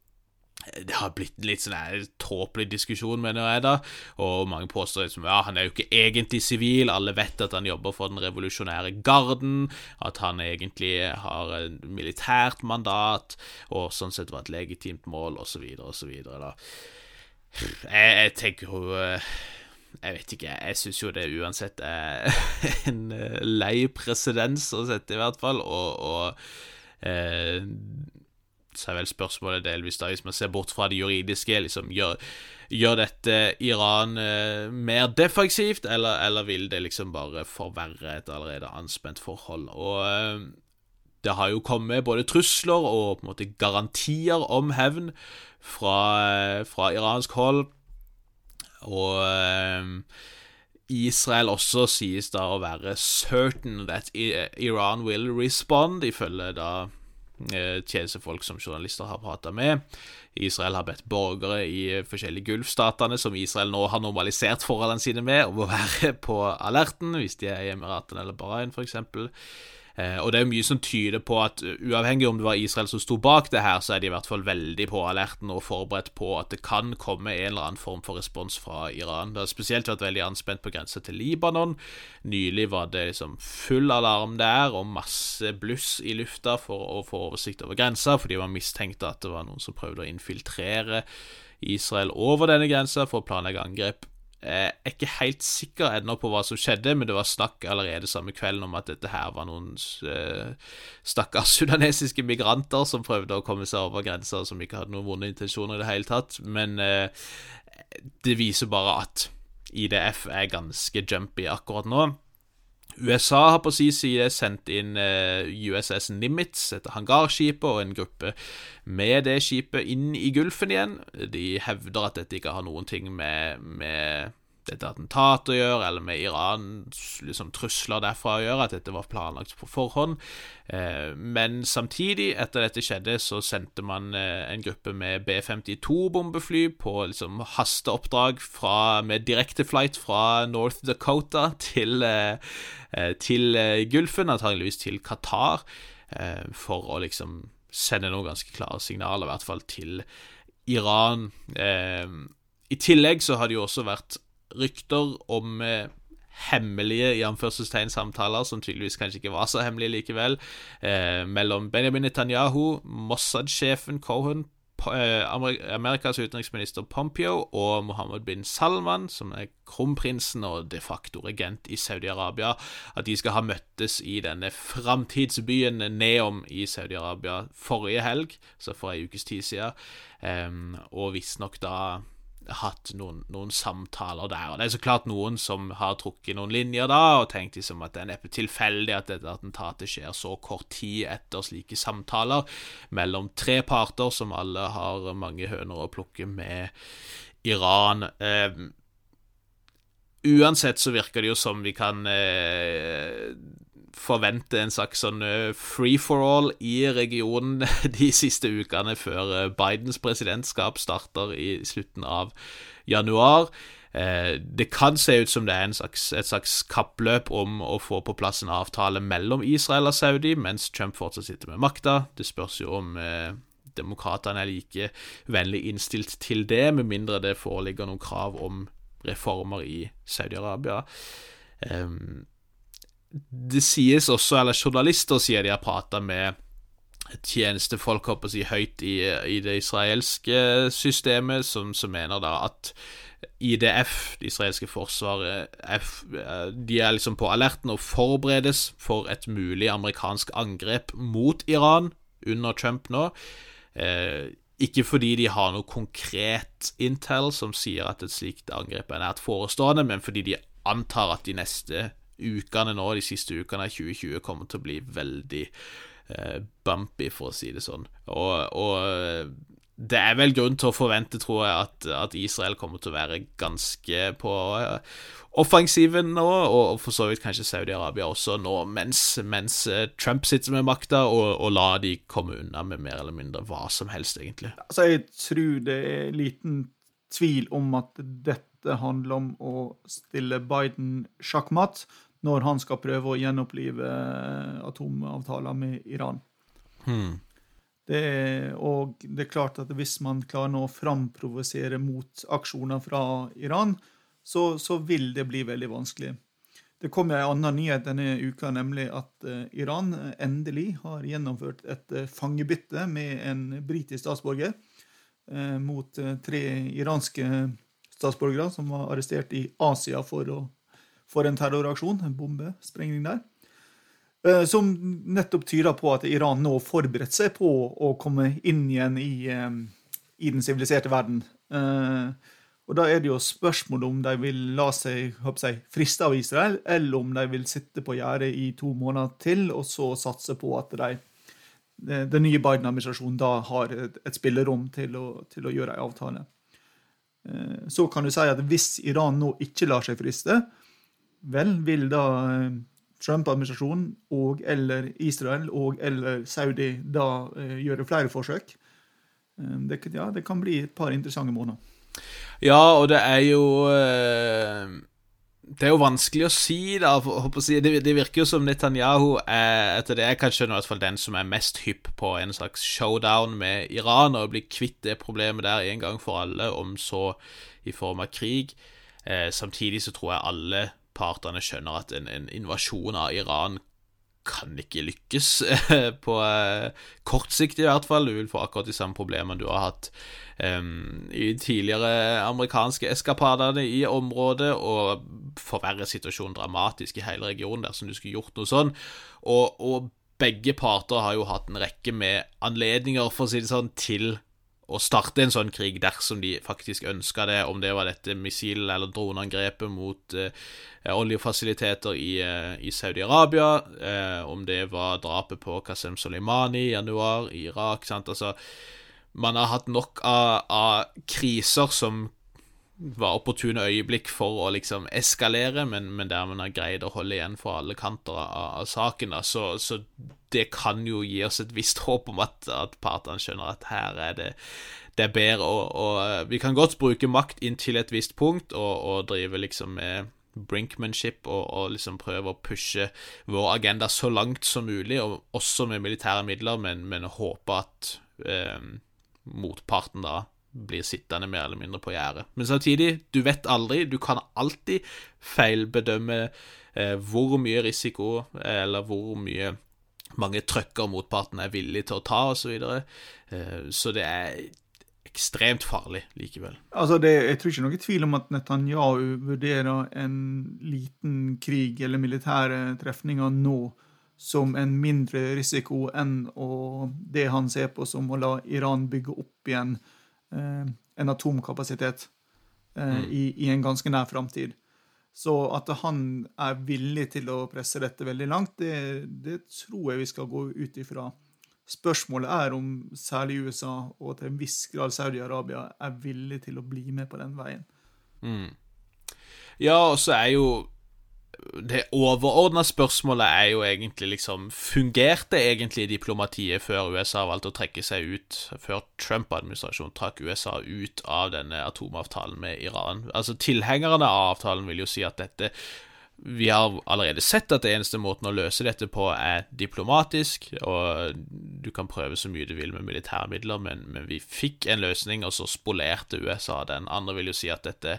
det har blitt litt sånn tåpelig diskusjon, mener jeg, da. Og mange påstår liksom ja, han er jo ikke egentlig sivil, alle vet at han jobber for den revolusjonære garden, at han egentlig har et militært mandat, og sånn sett var et legitimt mål, osv., osv., da. Jeg, jeg tenker jo eh, jeg vet ikke, jeg syns jo det uansett er <laughs> en eh, lei presedens å sette, i hvert fall, og, og eh, så er vel spørsmålet delvis da, hvis man ser bort fra det juridiske, liksom gjør, gjør dette Iran eh, mer defensivt, eller, eller, vil det liksom bare forverre et allerede anspent forhold? Og eh, det har jo kommet både trusler og på en måte garantier om hevn fra, eh, fra iransk hold, og eh, Israel også sies da å være certain that Iran will respond, ifølge da tjenestefolk som journalister har prata med. Israel har bedt borgere i forskjellige Gulfstatene, som Israel nå har normalisert forholdene sine med, om å være <laughs> på alerten hvis de er i Emiratene eller Bahrain, f.eks. Eh, og det er mye som tyder på at uh, uavhengig om det var Israel som sto bak det her, så er de i hvert fall veldig på alerten og forberedt på at det kan komme en eller annen form for respons fra Iran. Det har spesielt vært veldig anspent på grensa til Libanon. Nylig var det liksom full alarm der og masse bluss i lufta for å få oversikt over grensa, fordi man mistenkte at det var noen som prøvde å infiltrere Israel over denne grensa for å planlegge angrep. Jeg er ikke helt sikker ennå på hva som skjedde, men det var snakk allerede samme kvelden om at dette her var noen uh, stakkars <laughs> sudanesiske migranter som prøvde å komme seg over grensa, som ikke hadde noen vonde intensjoner i det hele tatt. Men uh, det viser bare at IDF er ganske jumpy akkurat nå. USA har på sin side sendt inn eh, USS Nimitz, et hangarskip og en gruppe med det skipet inn i Gulfen igjen. De hevder at dette ikke har noen ting med, med dette attentat å gjøre, eller med Irans liksom, trusler derfra å gjøre, at dette var planlagt på forhånd. Eh, men samtidig, etter dette skjedde, så sendte man eh, en gruppe med B-52-bombefly på liksom, hasteoppdrag fra, med direkteflight fra North Dakota til, eh, til Gulfen, antageligvis til Qatar, for å liksom sende noen ganske klare signaler, i hvert fall til Iran. I tillegg så har det jo også vært rykter om eh, hemmelige i anførselstegn som tydeligvis kanskje ikke var så hemmelige likevel, eh, mellom Benjamin Netanyahu, Mossad-sjefen Cohen, eh, Amerikas utenriksminister Pompeo og Mohammed bin Salman, som er kronprinsen og de facto regent i Saudi-Arabia, at de skal ha møttes i denne framtidsbyen Neom i Saudi-Arabia forrige helg, så for ei ukes tid siden, eh, og visstnok da hatt noen, noen, samtaler der. Og Det er så klart noen som har trukket noen linjer da, og tenkt liksom at det er neppe tilfeldig at dette attentatet skjer så kort tid etter slike samtaler mellom tre parter som alle har mange høner å plukke med Iran. Eh, uansett så virker det jo som vi kan eh, forvente en slags sånn eh, free for all i regionen <laughs> de siste ukene før eh, Bidens presidentskap starter i slutten av januar. Eh, det kan se ut som det er slags, et slags kappløp om å få på plass en avtale mellom Israel og Saudi, mens Trump fortsatt sitter med makta. Det spørs jo om demokratene er like vennlig innstilt til det, med mindre det foreligger noen krav om reformer i Saudi-Arabia. Um, det sies også, eller journalister sier de har prata med tjenestefolk håper jeg, høyt i, i, det israelske systemet, som, som, mener da at IDF, det israelske forsvaret, F, de er liksom på alerten og forberedes for et mulig amerikansk angrep mot Iran under Trump nå. Eh, ikke fordi de har noe konkret intel som sier at et slikt angrep er nært forestående, men fordi de antar at de neste ukene nå, de siste ukene av 2020 kommer til å bli veldig eh, bumpy, for å si det sånn. Og, og, eh, det er vel grunn til å forvente, tror jeg, at, at Israel kommer til å være ganske på eh, offensiven nå, og for så vidt kanskje Saudi-Arabia også nå, mens, mens, eh, Trump sitter med makta, og, og la de komme unna med mer eller mindre hva som helst, egentlig. Altså, jeg tror det er liten tvil om at dette handler om å stille Biden sjakkmatt når han skal prøve å gjenopplive eh, atomavtaler med Iran. Hmm. Det er, og det er klart at hvis man klarer å framprovosere motaksjoner fra Iran, så, så, vil det bli veldig vanskelig. Det kom en annen nyhet denne uka, nemlig at uh, Iran endelig har gjennomført et uh, fangebytte med en britisk statsborger eh, mot tre iranske statsborgere som var arrestert i Asia for å for en terroraksjon, en bombesprengning der. Eh, som nettopp tyder på at Iran nå forberedt seg på å komme inn igjen i, eh, i den siviliserte verden. Eh, og Da er det jo spørsmål om de vil la seg jeg, friste av Israel, eller om de vil sitte på gjerdet i to måneder til og så satse på at de, den nye Biden-administrasjonen da har et, et spillerom til å, til å gjøre en avtale. Så kan du si at hvis Iran nå ikke lar seg friste, Vel, vil da eh, Trump-administrasjonen og eller Israel og eller Saudi da eh, gjøre flere forsøk? Eh, det, ja, det kan bli et par interessante måneder. Ja, og det er jo Det er jo vanskelig å si, da. Det, virker jo som Netanyahu er, etter det jeg kan skjønne, hvert fall den som er mest hypp på en slags showdown med Iran, og bli kvitt det problemet der en gang for alle, om så i form av krig. Samtidig så tror jeg alle partene skjønner at en, en invasjon av Iran kan ikke lykkes, <laughs> på eh, kort sikt i hvert fall. Du vil få akkurat de samme problemene du har hatt um, i tidligere amerikanske eskapadene i området, og forverre situasjonen dramatisk i hele regionen dersom du skulle gjort noe sånn. Og, og begge parter har jo hatt en rekke med anledninger, for å si det sånn, til å starte en sånn krig dersom de faktisk ønska det, om det var dette missil- eller droneangrepet mot eh, oljefasiliteter i, eh, i Saudi-Arabia, eh, om det var drapet på Qasem Soleimani i januar i Irak sant? Altså, Man har hatt nok av, av kriser som var opportune øyeblikk for å liksom eskalere, men, men der man har greid å holde igjen fra alle kanter av, av saken. Da. Så, så det kan jo gi oss et visst håp om at, at partene skjønner at her er det, det er bedre. Og, og, vi kan godt bruke makt inntil et visst punkt og, og drive liksom med brinkmanship og, og, liksom prøve å pushe vår agenda så langt som mulig, og også med militære midler, men, men håpe at eh, motparten da blir sittende mer eller mindre på gjerdet. Men samtidig, du vet aldri. Du kan alltid feilbedømme eh, hvor mye risiko eller hvor mye mange trøkker motparten er villig til å ta, osv. Så, videre. eh, så det er ekstremt farlig likevel. Altså det, jeg tror ikke noe tvil om at Netanyahu vurderer en liten krig eller militære trefninger nå som en mindre risiko enn å, det han ser på som å la Iran bygge opp igjen Eh, en atomkapasitet. eh, i, i en ganske nær framtid. Så at han er villig til å presse dette veldig langt, det, det tror jeg vi skal gå ut ifra. Spørsmålet er om særlig USA, og til en viss grad Saudi-Arabia, er villig til å bli med på den veien. Mm. Ja, og så er jo det overordna spørsmålet er jo egentlig liksom Fungerte egentlig diplomatiet før USA valgte å trekke seg ut, før Trump-administrasjonen trakk USA ut av denne atomavtalen med Iran? Altså Tilhengerne av avtalen vil jo si at dette vi har allerede sett at det eneste måten å løse dette på er diplomatisk, og du kan prøve så mye du vil med militærmidler, men, men vi fikk en løsning, og så spolerte USA den. Andre vil jo si at dette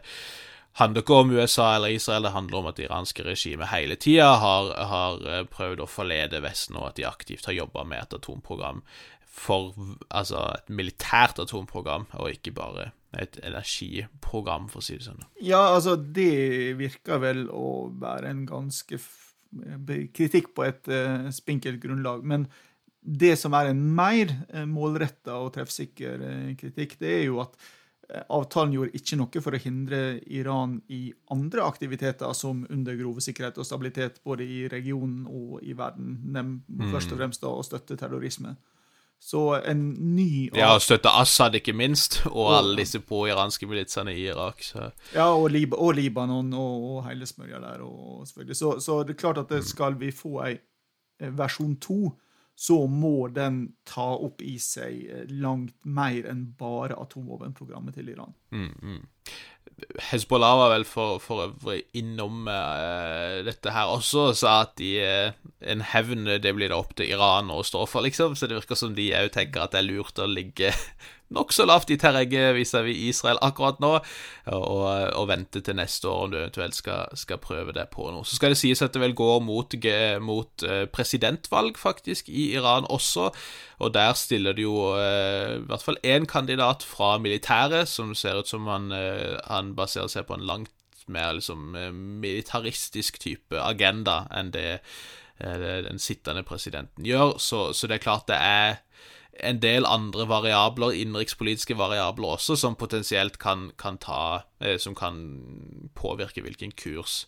handler ikke om USA eller Israel, det handler om at det iranske regimet hele tida har, har, eh, prøvd å forlede Vesten, og at de aktivt har jobba med et atomprogram for Altså et militært atomprogram, og ikke bare et energiprogram, for å si det sånn. Ja, altså, det virker vel å være en ganske kritikk på et uh, spinkelt grunnlag. Men det som er en mer uh, målretta og treffsikker kritikk, det er jo at Eh, avtalen gjorde ikke noe for å hindre Iran i andre aktiviteter som undergrove sikkerhet og stabilitet både i regionen og i verden, nem, mm. først og fremst da å støtte terrorisme. Så en ny Ja, å støtte Assad, ikke minst, og, og alle disse pro-iranske militsene i Irak. Så. Ja, og, Lib og Libanon og, og hele smørja der. Og, selvfølgelig. Så, så, det er klart at det skal vi få ei versjon to så må den ta opp i seg eh, langt mer enn bare atomvåpenprogrammet til Iran. Mm, mm. Hezbollah var vel for, for øvrig innom uh, dette her også, og sa at de, uh, en hevn det blir det opp til Iran å stå for, liksom. Så det virker som de òg tenker at det er lurt å ligge nokså lavt i terrenget vis-à-vis Israel akkurat nå, og, og, vente til neste år om du eventuelt skal, skal, prøve det på noe. Så skal det sies at det vel går mot, mot presidentvalg, faktisk, i Iran også, og der stiller det jo i hvert fall én kandidat fra militæret, som ser ut som han, han han baserer seg på en langt mer liksom, eh, militaristisk type agenda enn det eh, den sittende presidenten gjør. Så, så, det er klart det er en del andre variabler, innenrikspolitiske variabler også, som potensielt kan, kan ta eh, Som kan påvirke hvilken kurs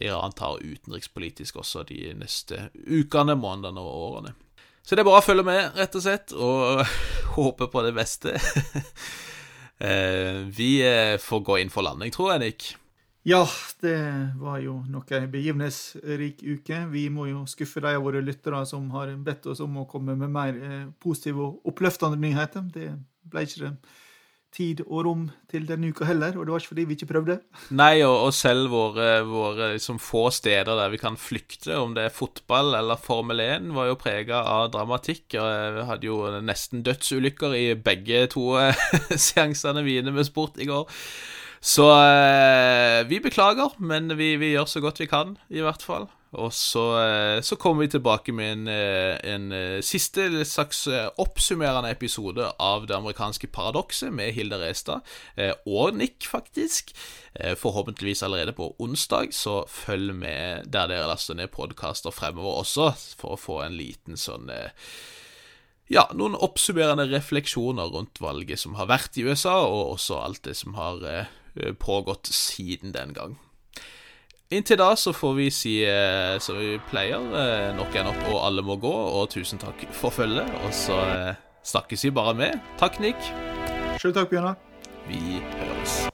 Iran tar utenrikspolitisk også de neste ukene, månedene og årene. Så det er bare å følge med, rett og slett, og <laughs> håpe på det beste. <laughs> Eh, vi eh, får gå inn for landing, tror jeg, Nick. Ja, det var jo noe begivenhetsrik uke. Vi må jo skuffe de av våre lyttere som har bedt oss om å komme med mer eh, positive og oppløftende nyheter. Det ble ikke det tid og rom til denne uka heller, og det var ikke fordi vi ikke prøvde. Nei, og, og selv våre, våre liksom få steder der vi kan flykte, om det er fotball eller Formel 1, var jo prega av dramatikk. og Vi hadde jo nesten dødsulykker i begge to <laughs> seansene mine med sport i går. Så eh, vi beklager, men vi, vi gjør så godt vi kan, i hvert fall. Og så, eh, så, kommer vi tilbake med en, eh, en, siste slags oppsummerende episode av Det amerikanske paradokset med Hilde Restad og Nick, faktisk. Forhåpentligvis allerede på onsdag, så følg med der dere laster ned podkaster fremover også, for å få en liten sånn ja, noen oppsummerende refleksjoner rundt valget som har vært i USA, og også alt det som har pågått siden den gang. Inntil da så får vi si eh, som vi pleier, eh, nok er nok, og alle må gå, og tusen takk for følget. Og så eh, snakkes vi bare med. Takk, Nick. Sjøl takk, Bjørnar. Vi høres.